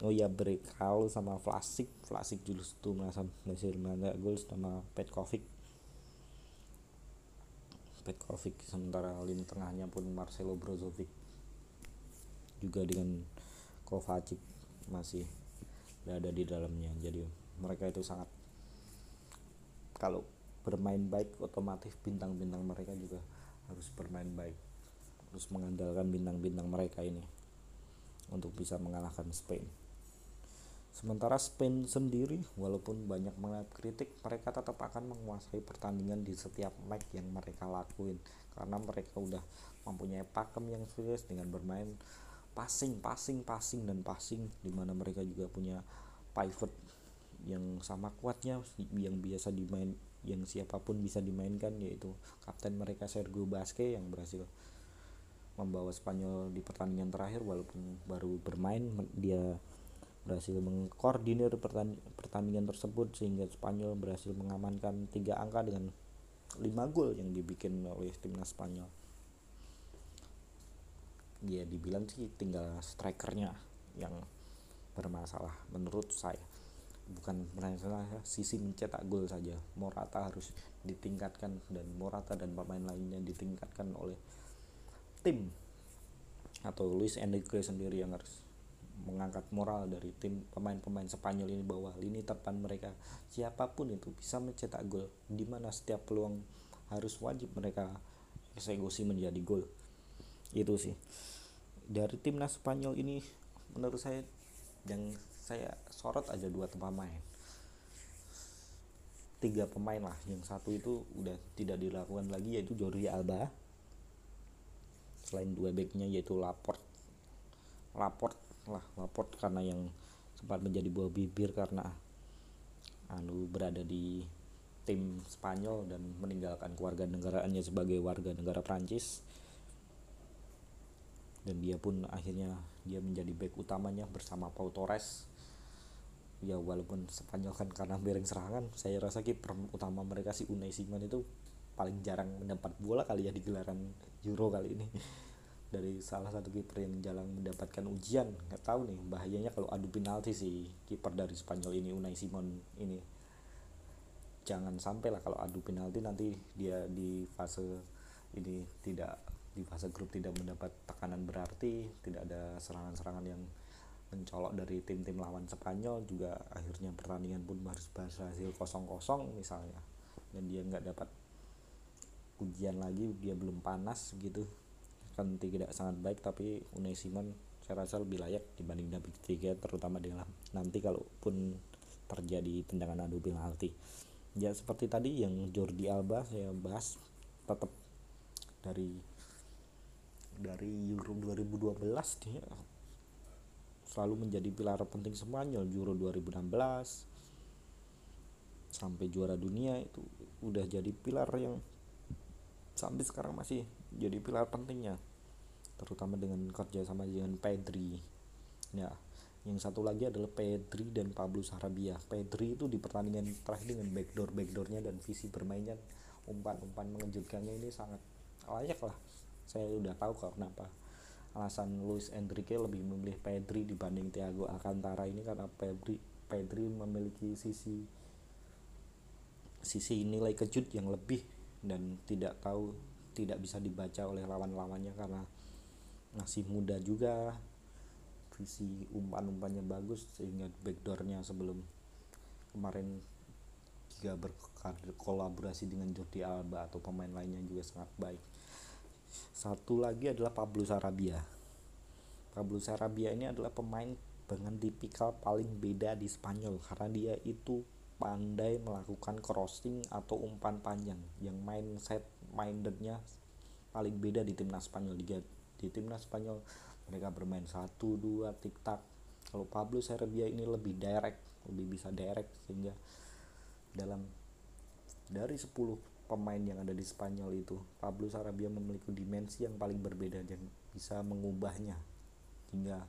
Oh ya Brekalo sama Vlasic. Vlasic justru merasa berhasil menang gol sama Petkovic. Petkovic sementara lini tengahnya pun Marcelo Brozovic. Juga dengan Kovacic masih berada di dalamnya. Jadi mereka itu sangat kalau bermain baik otomatis bintang-bintang mereka juga harus bermain baik terus mengandalkan bintang-bintang mereka ini untuk bisa mengalahkan Spain. Sementara Spain sendiri walaupun banyak mengenai kritik mereka tetap akan menguasai pertandingan di setiap match yang mereka lakuin karena mereka udah mempunyai pakem yang serius dengan bermain passing, passing, passing dan passing di mana mereka juga punya pivot yang sama kuatnya yang biasa dimain yang siapa pun bisa dimainkan yaitu kapten mereka Sergio Basque yang berhasil membawa Spanyol di pertandingan terakhir walaupun baru bermain dia berhasil mengkoordinir pertandingan tersebut sehingga Spanyol berhasil mengamankan tiga angka dengan lima gol yang dibikin oleh timnas Spanyol. Ya dibilang sih tinggal strikernya yang bermasalah menurut saya bukan masalah sisi mencetak gol saja. Morata harus ditingkatkan dan Morata dan pemain lainnya ditingkatkan oleh tim atau Luis Enrique sendiri yang harus mengangkat moral dari tim pemain-pemain Spanyol ini bahwa lini depan mereka siapa pun itu bisa mencetak gol di mana setiap peluang harus wajib mereka eksekusi menjadi gol. Itu sih. Dari timnas Spanyol ini menurut saya yang saya sorot aja dua pemain tiga pemain lah yang satu itu udah tidak dilakukan lagi yaitu Jordi Alba. Selain dua backnya yaitu Laport Laport lah Laport karena yang sempat menjadi buah bibir karena anu berada di tim Spanyol dan meninggalkan keluarga negaraannya sebagai warga negara Prancis. Dan dia pun akhirnya dia menjadi back utamanya bersama Pau Torres ya walaupun Spanyol kan karena bereng serangan saya rasa kiper utama mereka si Unai Simon itu paling jarang mendapat bola kali ya di gelaran Euro kali ini. Dari salah satu kiper yang jarang mendapatkan ujian nggak tahu nih bahayanya kalau adu penalti si kiper dari Spanyol ini Unai Simon ini. Jangan sampai lah kalau adu penalti nanti dia di fase ini tidak di fase grup tidak mendapat tekanan berarti tidak ada serangan-serangan yang mencolok dari tim-tim lawan Spanyol juga akhirnya pertandingan pun harus berhasil kosong-kosong misalnya. Dan dia nggak dapat ujian lagi dia belum panas gitu. Kan tidak sangat baik tapi Unai Simon saya rasa lebih layak dibanding David Tiga terutama dalam nanti kalaupun terjadi tendangan adu penalti. Ya seperti tadi yang Jordi Alba saya bahas tetap dari dari Euro 2012 dia selalu menjadi pilar penting Spanyol Euro 2016 sampai juara dunia itu udah jadi pilar yang sampai sekarang masih jadi pilar pentingnya terutama dengan kerja sama dengan Pedri. Ya yang satu lagi adalah Pedri dan Pablo Sarabia. Pedri itu di pertandingan terakhir dengan backdoor backdoornya dan visi bermainnya umpan-umpan mengejutkannya ini sangat layak lah. Saya udah tahu kenapa alasan Luis Enrique lebih memilih Pedri dibanding Thiago Alcantara. Ini karena Pedri Pedri memiliki sisi sisi nilai kejut yang lebih dan tidak tahu tidak bisa dibaca oleh lawan-lawannya karena masih muda juga. Visi umpan-umpannya bagus sehingga backdoornya sebelum kemarin juga berkolaborasi dengan Jordi Alba atau pemain lainnya juga sangat baik satu lagi adalah Pablo Sarabia. Pablo Sarabia ini adalah pemain dengan tipikal paling beda di Spanyol karena dia itu pandai melakukan crossing atau umpan panjang. Yang mindset mindednya paling beda di timnas Spanyol. Di, di timnas Spanyol mereka bermain satu dua tik tak kalau Pablo Serbia ini lebih direct lebih bisa direct sehingga dalam dari 10 pemain yang ada di Spanyol itu. Pablo Sarabia memiliki dimensi yang paling berbeda dan bisa mengubahnya hingga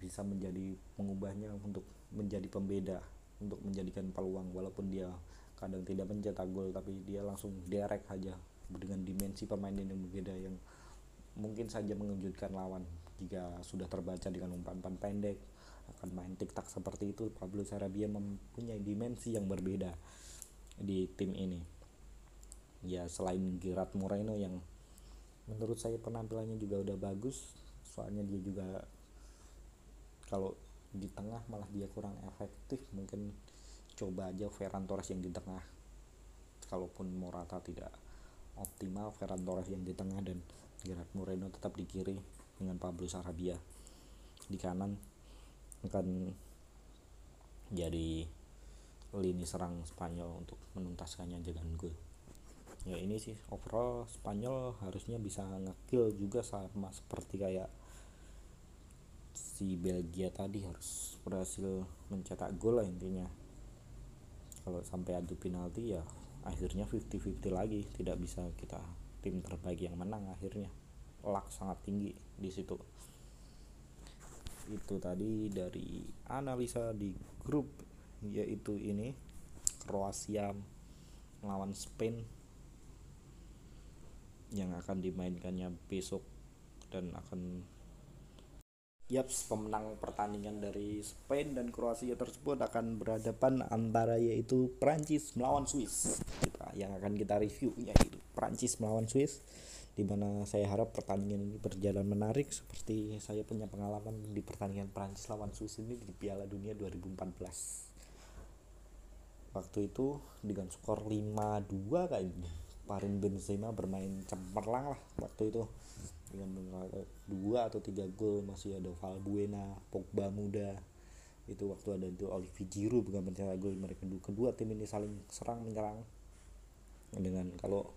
bisa menjadi mengubahnya untuk menjadi pembeda untuk menjadikan peluang. Walaupun dia kadang tidak mencetak gol tapi dia langsung direct aja dengan dimensi pemain yang berbeda yang mungkin saja mengejutkan lawan. Jika sudah terbaca dengan umpan-umpan pendek akan main tik-tak seperti itu Pablo Sarabia mempunyai dimensi yang berbeda di tim ini. Ya selain Gerard Moreno yang menurut saya penampilannya juga udah bagus soalnya dia juga kalau di tengah malah dia kurang efektif mungkin coba aja Ferran Torres yang di tengah. Kalaupun Morata tidak optimal Ferran Torres yang di tengah dan Gerard Moreno tetap di kiri dengan Pablo Sarabia di kanan akan jadi lini serang Spanyol untuk menuntaskannya dengan gol. Ya ini sih overall Spanyol harusnya bisa ngekill juga sama seperti kayak si Belgia tadi harus berhasil mencetak gol lah intinya. Kalau sampai adu penalti ya akhirnya 50-50 lagi. Tidak bisa kita tim terbaik yang menang akhirnya. Luck sangat tinggi di situ. Itu tadi dari analisa di grup yaitu ini Kroasia melawan Spain yang akan dimainkannya besok dan akan Yaps, pemenang pertandingan dari Spain dan Kroasia tersebut akan berhadapan antara yaitu Prancis melawan Swiss. Kita yang akan kita review yaitu Prancis melawan Swiss di mana saya harap pertandingan ini berjalan menarik seperti saya punya pengalaman di pertandingan Prancis lawan Swiss ini di Piala Dunia 2014. Waktu itu dengan skor 5-2 kayaknya. Parin Benzema bermain cemerlang lah waktu itu. Dengan dua atau tiga gol masih ada Valbuena, Pogba muda. Itu waktu ada itu Olivier Giroud bukan mencetak gol mereka kedua tim ini saling serang menyerang. Dengan kalau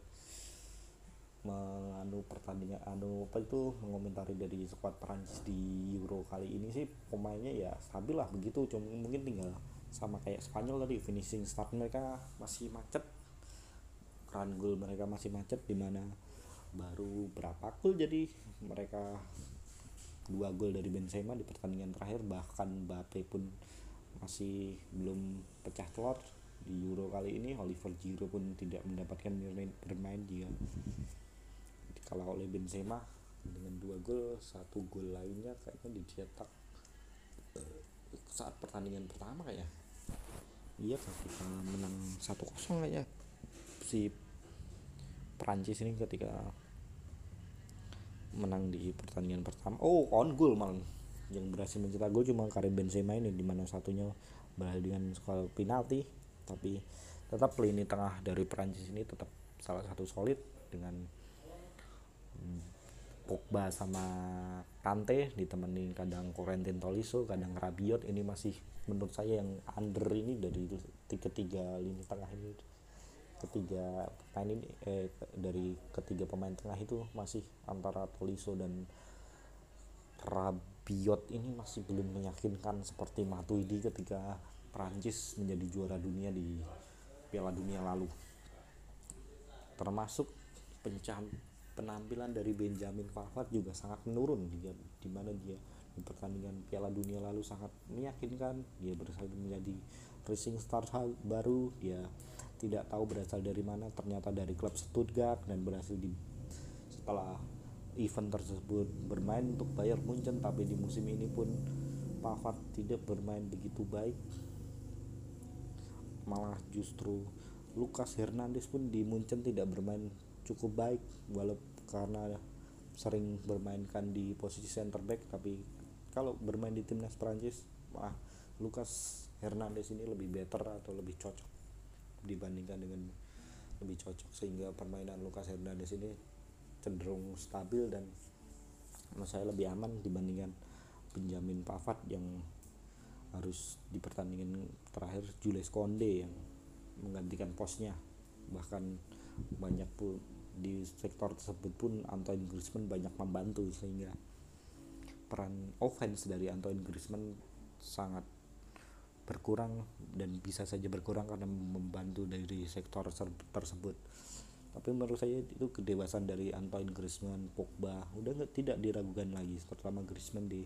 menganu pertandingan anu apa itu mengomentari dari skuad Prancis di Euro kali ini sih pemainnya ya stabil lah begitu. Cuma mungkin tinggal sama kayak Spanyol tadi finishing start mereka masih macet. Run goal mereka masih macet di mana baru berapa gol jadi mereka dua gol dari Benzema di pertandingan terakhir. Bahkan Mbappe pun masih belum pecah telur. Di Euro kali ini Oliver Giroud pun tidak mendapatkan bermain dia kalau oleh Benzema dengan dua gol. Satu gol lainnya kayaknya dicetak eh, saat pertandingan pertama kayak iya ketika menang satu kosong kayaknya si Prancis ini ketika menang di pertandingan pertama. Oh on goal malah yang berhasil mencetak gol cuma Karim Benzema ini di mana satunya berhasil dengan skor penalti. Tapi tetap lini tengah dari Prancis ini tetap salah satu solid dengan hmm, Pogba sama Kante ditemenin kadang Corentin Tolisso kadang Rabiot. Ini masih menurut saya yang under ini dari tiga tiga lini tengah ini. Ketiga pemain ini eh dari ketiga pemain tengah itu masih antara Tolisso dan Rabiot ini masih belum meyakinkan seperti Matuidi ketika Prancis menjadi juara dunia di Piala Dunia lalu. Termasuk pencam penampilan dari Benjamin Pavard juga sangat menurun. Dia di mana dia di pertandingan Piala Dunia lalu sangat meyakinkan. Dia berhasil menjadi racing star baru. Dia tidak tahu berasal dari mana. Ternyata dari klub Stuttgart dan berhasil di setelah event tersebut bermain untuk Bayern Munchen. Tapi di musim ini pun Pavard tidak bermain begitu baik. Malah justru Lucas Hernandez pun di Munchen tidak bermain cukup baik walau karena sering bermainkan di posisi center back tapi kalau bermain di timnas Prancis wah Lucas Hernandez ini lebih better atau lebih cocok dibandingkan dengan lebih cocok sehingga permainan Lucas Hernandez ini cenderung stabil dan menurut saya lebih aman dibandingkan Benjamin Pavard yang harus di pertandingan terakhir Jules Konde yang menggantikan posnya. Bahkan banyak pun di sektor tersebut pun Antoine Griezmann banyak membantu sehingga peran offense dari Antoine Griezmann sangat berkurang dan bisa saja berkurang karena membantu dari sektor tersebut. Tapi menurut saya itu kedewasaan dari Antoine Griezmann Pogba udah tidak diragukan lagi. Terutama Griezmann di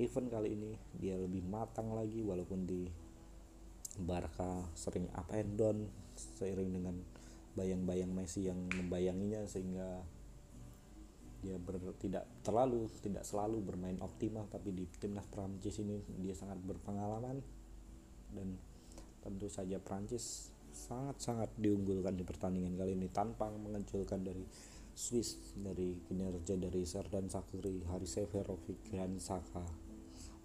event kali ini dia lebih matang lagi walaupun di Barca sering up and down seiring dengan bayang-bayang Messi yang membayanginya sehingga dia ber, tidak terlalu tidak selalu bermain optimal tapi di timnas Prancis ini dia sangat berpengalaman. Dan tentu saja Prancis sangat-sangat diunggulkan di pertandingan kali ini tanpa mengejutkan dari Swiss dari kinerja dari Serdan Sakiri, Haris Seferovic, Gran Saka,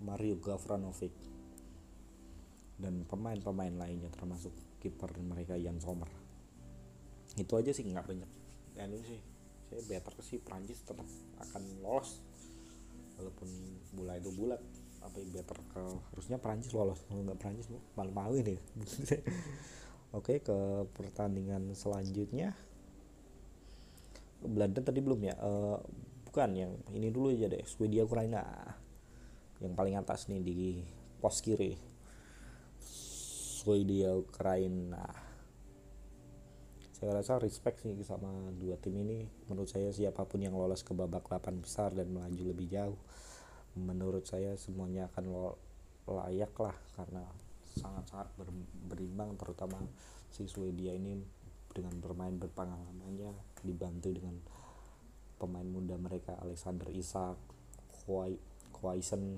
Mario Gavranovic dan pemain-pemain lainnya termasuk kiper mereka Jan Sommer itu aja sih nggak banyak. Ya ini sih saya better sih Prancis tetap akan lolos. Walaupun bola itu bulat yang better ke harusnya Prancis lolos. Kalau nggak Prancis malu-malu ini oke ke pertandingan selanjutnya. Belanda tadi belum ya? Uh, bukan yang ini dulu aja deh Swedia Ukraina. Yang paling atas nih di pos kiri. Swedia Ukraina saya rasa respect sih sama dua tim ini. Menurut saya siapa pun yang lolos ke babak 8 besar dan melaju lebih jauh menurut saya semuanya akan layak lah. Karena sangat-sangat ber, berimbang terutama si Swedia ini dengan bermain berpengalamannya dibantu dengan pemain muda mereka Alexander Isak Kwaisen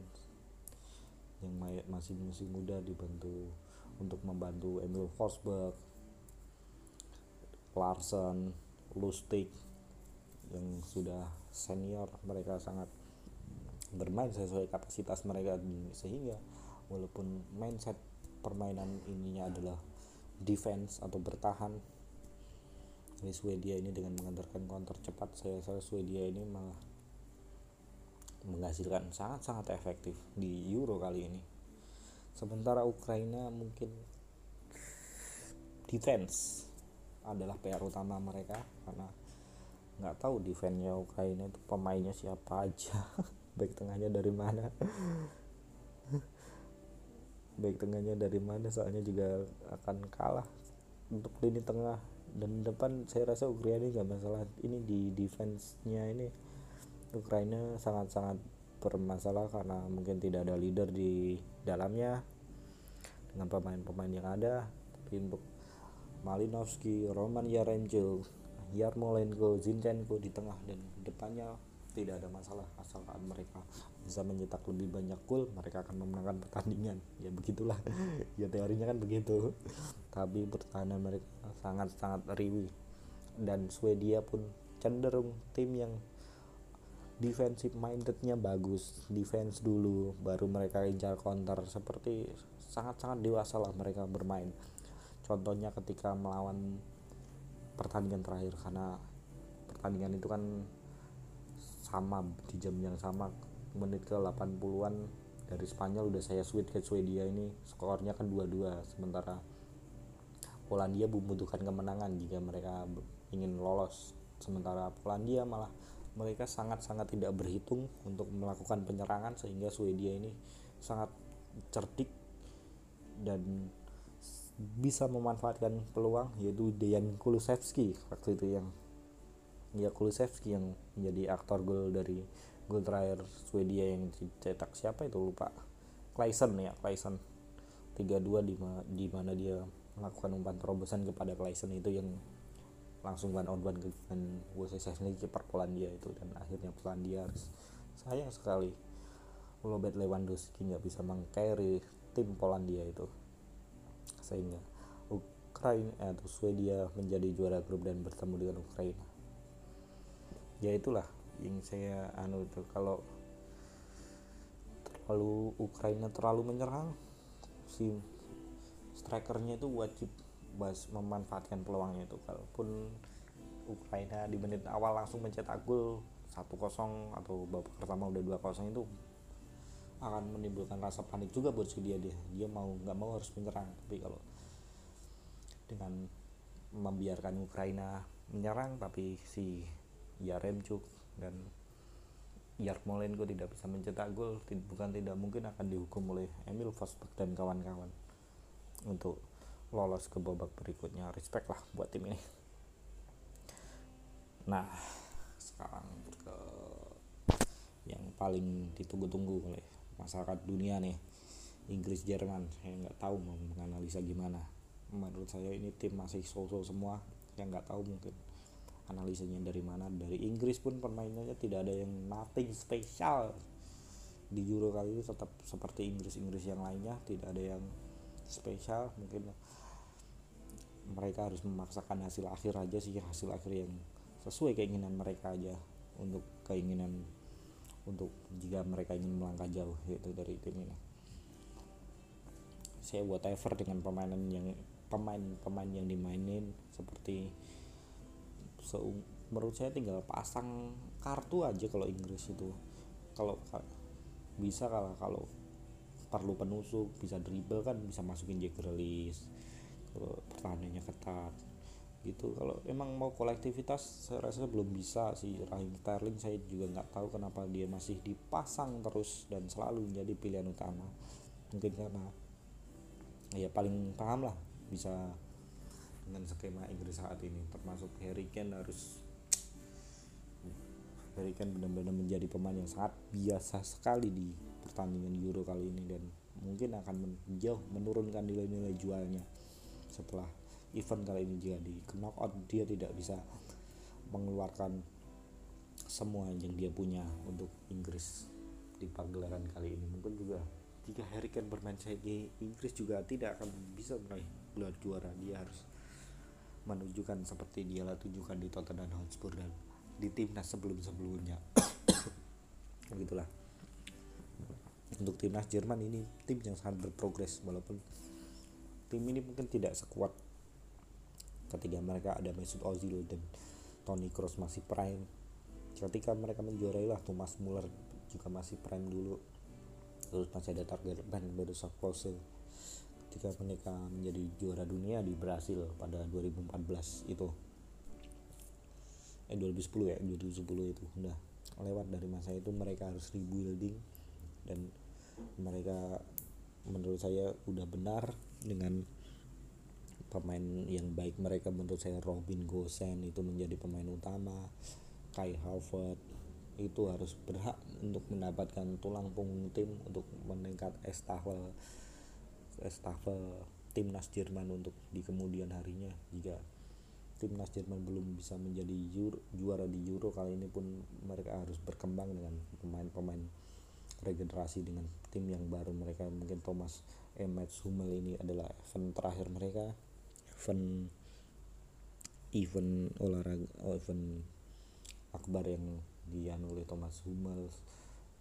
yang masih masih muda dibantu untuk membantu Emil Forsberg Larsen Lustig yang sudah senior mereka sangat bermain sesuai kapasitas mereka sehingga walaupun mindset permainan ininya adalah defense atau bertahan ini Swedia ini dengan mengantarkan counter cepat saya rasa Swedia ini malah menghasilkan sangat-sangat efektif di Euro kali ini. Sementara Ukraina mungkin defense adalah PR utama mereka karena nggak tahu defense-nya Ukraina itu pemainnya siapa aja baik tengahnya dari mana. Baik tengahnya dari mana soalnya juga akan kalah untuk lini tengah. Dan depan saya rasa Ukraina nggak masalah. Ini di defense-nya ini Ukraina sangat-sangat bermasalah karena mungkin tidak ada leader di dalamnya dengan pemain-pemain yang ada. Tapi untuk Malinowski, Roman Yaremchuk, Yarmolenko, Zinchenko di tengah dan depannya tidak ada masalah asalkan mereka bisa mencetak lebih banyak gol mereka akan memenangkan pertandingan. Ya begitulah. Ya teorinya kan begitu. Tapi pertahanan mereka sangat sangat riwi dan Swedia pun cenderung tim yang defensive mindednya bagus. Defense dulu baru mereka incar counter. Seperti sangat-sangat dewasa lah mereka bermain contohnya ketika melawan pertandingan terakhir karena pertandingan itu kan sama di jam yang sama menit ke 80-an dari Spanyol udah saya switch ke Swedia ini skornya kan 2-2 sementara Polandia membutuhkan kemenangan jika mereka ingin lolos. Sementara Polandia malah mereka sangat-sangat tidak berhitung untuk melakukan penyerangan sehingga Swedia ini sangat cerdik dan bisa memanfaatkan peluang yaitu Dejan Kulusevski. Waktu itu yang ya Kulusevski yang menjadi aktor gol dari gol terakhir Swedia yang dicetak siapa itu? Lupa. Klaisen ya Klaisen 3-2 di, ma di mana dia melakukan umpan terobosan kepada Klaisen itu yang langsung one on one dengan Wojciechowski kiper Polandia itu. Dan akhirnya Polandia harus sayang sekali. Robert Lewandowski nggak bisa mengcarry tim Polandia itu sehingga Ukraina eh, atau Swedia menjadi juara grup dan bertemu dengan Ukraina. Ya itulah yang saya anu itu kalau terlalu Ukraina terlalu menyerang si strikernya itu wajib bas memanfaatkan peluangnya itu. Kalaupun Ukraina di menit awal langsung mencetak gol 1-0 atau babak pertama udah 2-0 itu akan menimbulkan rasa panik juga buat si dia dia dia mau nggak mau harus menyerang. Tapi kalau dengan membiarkan Ukraina menyerang tapi si Yaremchuk dan Yarmolenko tidak bisa mencetak gol bukan tidak mungkin akan dihukum oleh Emil Forsberg dan kawan-kawan untuk lolos ke babak berikutnya. Respect lah buat tim ini. Nah sekarang ke yang paling ditunggu-tunggu oleh masyarakat dunia nih Inggris Jerman. Saya nggak tahu mau menganalisa gimana. Menurut saya ini tim masih so-so semua. Yang nggak tahu mungkin analisanya dari mana. Dari Inggris pun permainannya tidak ada yang nothing spesial di Euro kali ini tetap seperti Inggris-Inggris yang lainnya tidak ada yang spesial mungkin mereka harus memaksakan hasil akhir aja sih hasil akhir yang sesuai keinginan mereka aja untuk keinginan untuk jika mereka ingin melangkah jauh yaitu dari tim ini. Saya buat ever dengan permainan yang pemain-pemain yang dimainin seperti menurut saya tinggal pasang kartu aja kalau Inggris itu. Kalau bisa kalau kalau perlu penusuk bisa dribble kan bisa masukin Jack Grealish pertahanannya ketat gitu. Kalau emang mau kolektivitas saya rasa belum bisa sih. Raheem Sterling saya juga nggak tahu kenapa dia masih dipasang terus dan selalu menjadi pilihan utama. Mungkin karena ya paling paham lah bisa dengan skema Inggris saat ini. Termasuk Harry Kane harus Harry Kane benar-benar menjadi pemain yang sangat biasa sekali di pertandingan Euro kali ini dan mungkin akan jauh menurunkan nilai-nilai jualnya setelah event kali ini jika di knockout dia tidak bisa mengeluarkan semua yang dia punya untuk Inggris di pagelaran kali ini. Mungkin juga jika Harry Kane bermain di Inggris juga tidak akan bisa meraih gelar juara. Dia harus menunjukkan seperti dia tunjukkan di Tottenham Hotspur dan di timnas sebelum-sebelumnya. Begitulah. Untuk timnas Jerman ini tim yang sangat berprogres walaupun tim ini mungkin tidak sekuat ketika mereka ada Mesut Ozil dan Toni Kroos masih prime. Ketika mereka menjuarai lah Thomas Muller juga masih prime dulu. Terus masih ada target band Miroslav Klose ketika mereka menjadi juara dunia di Brasil pada 2014 itu. Eh 2010 ya 2010 itu. Udah lewat dari masa itu mereka harus rebuilding. Dan mereka menurut saya udah benar dengan pemain yang baik mereka menurut saya Robin Gosen itu menjadi pemain utama Kai Havertz itu harus berhak untuk mendapatkan tulang punggung tim untuk meningkat estafel estafel timnas Jerman untuk di kemudian harinya. Jika timnas Jerman belum bisa menjadi juara di Euro kali ini pun mereka harus berkembang dengan pemain-pemain regenerasi dengan tim yang baru mereka. Mungkin Thomas Emmett Hummel ini adalah event terakhir mereka event event olahraga oh, event akbar yang dian oleh Thomas Hummel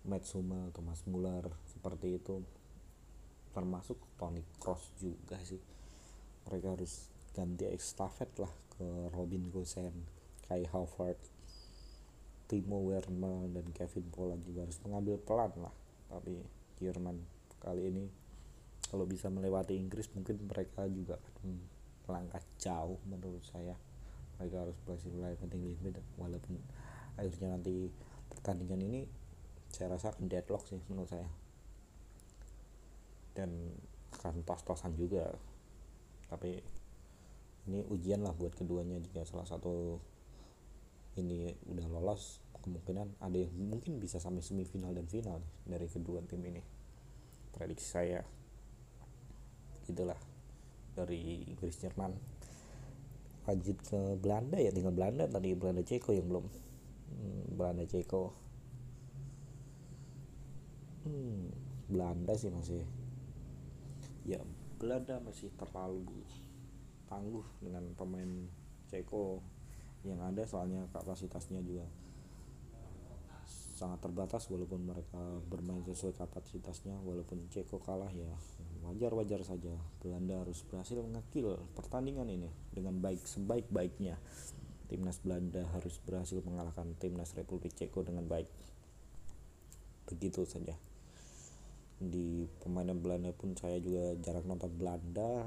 Matt Hummel Thomas Muller seperti itu. Termasuk Tony Cross juga sih. Mereka harus ganti estafet lah ke Robin Gosens Kai Havertz Timo Werner dan Kevin Pola juga harus mengambil pelan lah. Tapi Jerman kali ini kalau bisa melewati Inggris mungkin mereka juga akan melangkah jauh menurut saya. Mereka harus berhasil meraih penting limit walaupun akhirnya nanti pertandingan ini saya rasa akan deadlock sih menurut saya. Dan akan tos-tosan juga. Tapi ini ujian lah buat keduanya jika salah satu ini udah lolos kemungkinan ada yang mungkin bisa sampai semifinal dan final dari kedua tim ini. Prediksi saya. Gitulah dari Inggris Jerman. Lanjut ke Belanda ya tinggal Belanda. Tadi Belanda Ceko yang belum. Hmm, Belanda Ceko. Hmm, Belanda sih masih. Ya Belanda masih terlalu tangguh dengan pemain Ceko yang ada. Soalnya kapasitasnya juga sangat terbatas walaupun mereka bermain sesuai kapasitasnya. Walaupun Ceko kalah ya wajar-wajar saja Belanda harus berhasil mengakil pertandingan ini dengan baik sebaik-baiknya. Timnas Belanda harus berhasil mengalahkan timnas Republik Ceko dengan baik. Begitu saja. Di pemainan Belanda pun saya juga jarang nonton Belanda.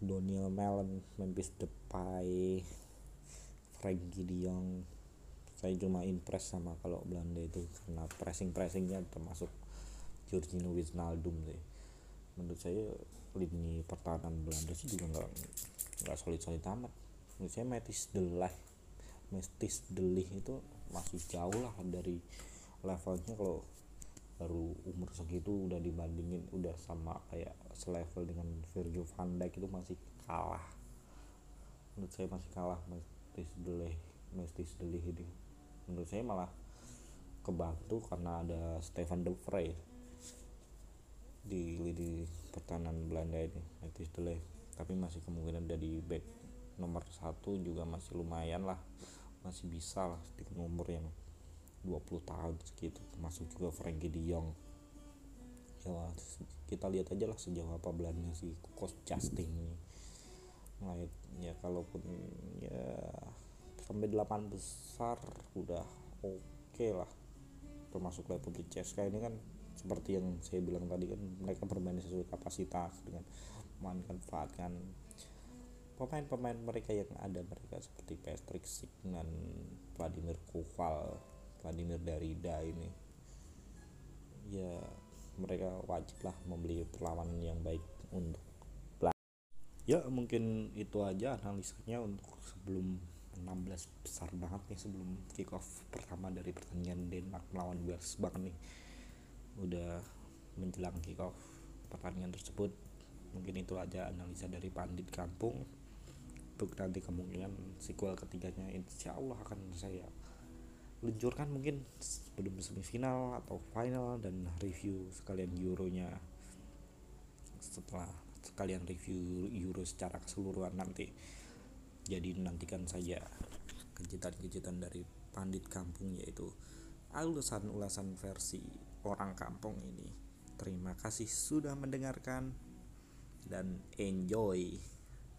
Daniel Mellon Memphis Depay Frankie De saya cuma impress sama kalau Belanda itu karena pressing pressingnya termasuk Jorginho Wijnaldum sih. Menurut saya lini pertahanan Belanda sih juga nggak nggak solid solid amat. Menurut saya Metis Delah Metis Delih itu masih jauh lah dari levelnya kalau baru umur segitu udah dibandingin udah sama kayak selevel dengan Virgil van Dijk itu masih kalah. Menurut saya masih kalah Metis Delih Metis Delih ini. Menurut saya malah kebantu karena ada Stefan de Vrij di lini pertahanan Belanda ini Matthijs de tapi masih kemungkinan dari back nomor satu juga masih lumayan lah masih bisa lah di nomor yang 20 tahun segitu termasuk juga Frankie de Jong. Ya kita lihat aja lah sejauh apa Belanda si Kukos Justin ini. Nah, ya kalaupun ya sampai delapan besar udah oke okay lah termasuk Republik Ceska ini kan seperti yang saya bilang tadi kan mereka bermain sesuai kapasitas dengan memanfaatkan pemain-pemain mereka yang ada mereka seperti Patrick Signan, Vladimir Koval, Vladimir Darida ini. Ya mereka wajib lah membeli perlawanan yang baik untuk ya mungkin itu aja analisanya untuk sebelum 16 besar banget nih sebelum kick off pertama dari pertandingan Denmark melawan Wales bahkan nih udah menjelang kick off pertandingan tersebut. Mungkin itu aja analisa dari Pandit Kampung. Untuk nanti kemungkinan sequel ketiganya insya Allah akan saya luncurkan mungkin sebelum semifinal atau final dan review sekalian Euronya. Setelah sekalian review Euro secara keseluruhan nanti. Jadi nantikan saja kejutan-kejutan dari pandit kampung yaitu ulasan-ulasan versi orang kampung ini. Terima kasih sudah mendengarkan dan enjoy.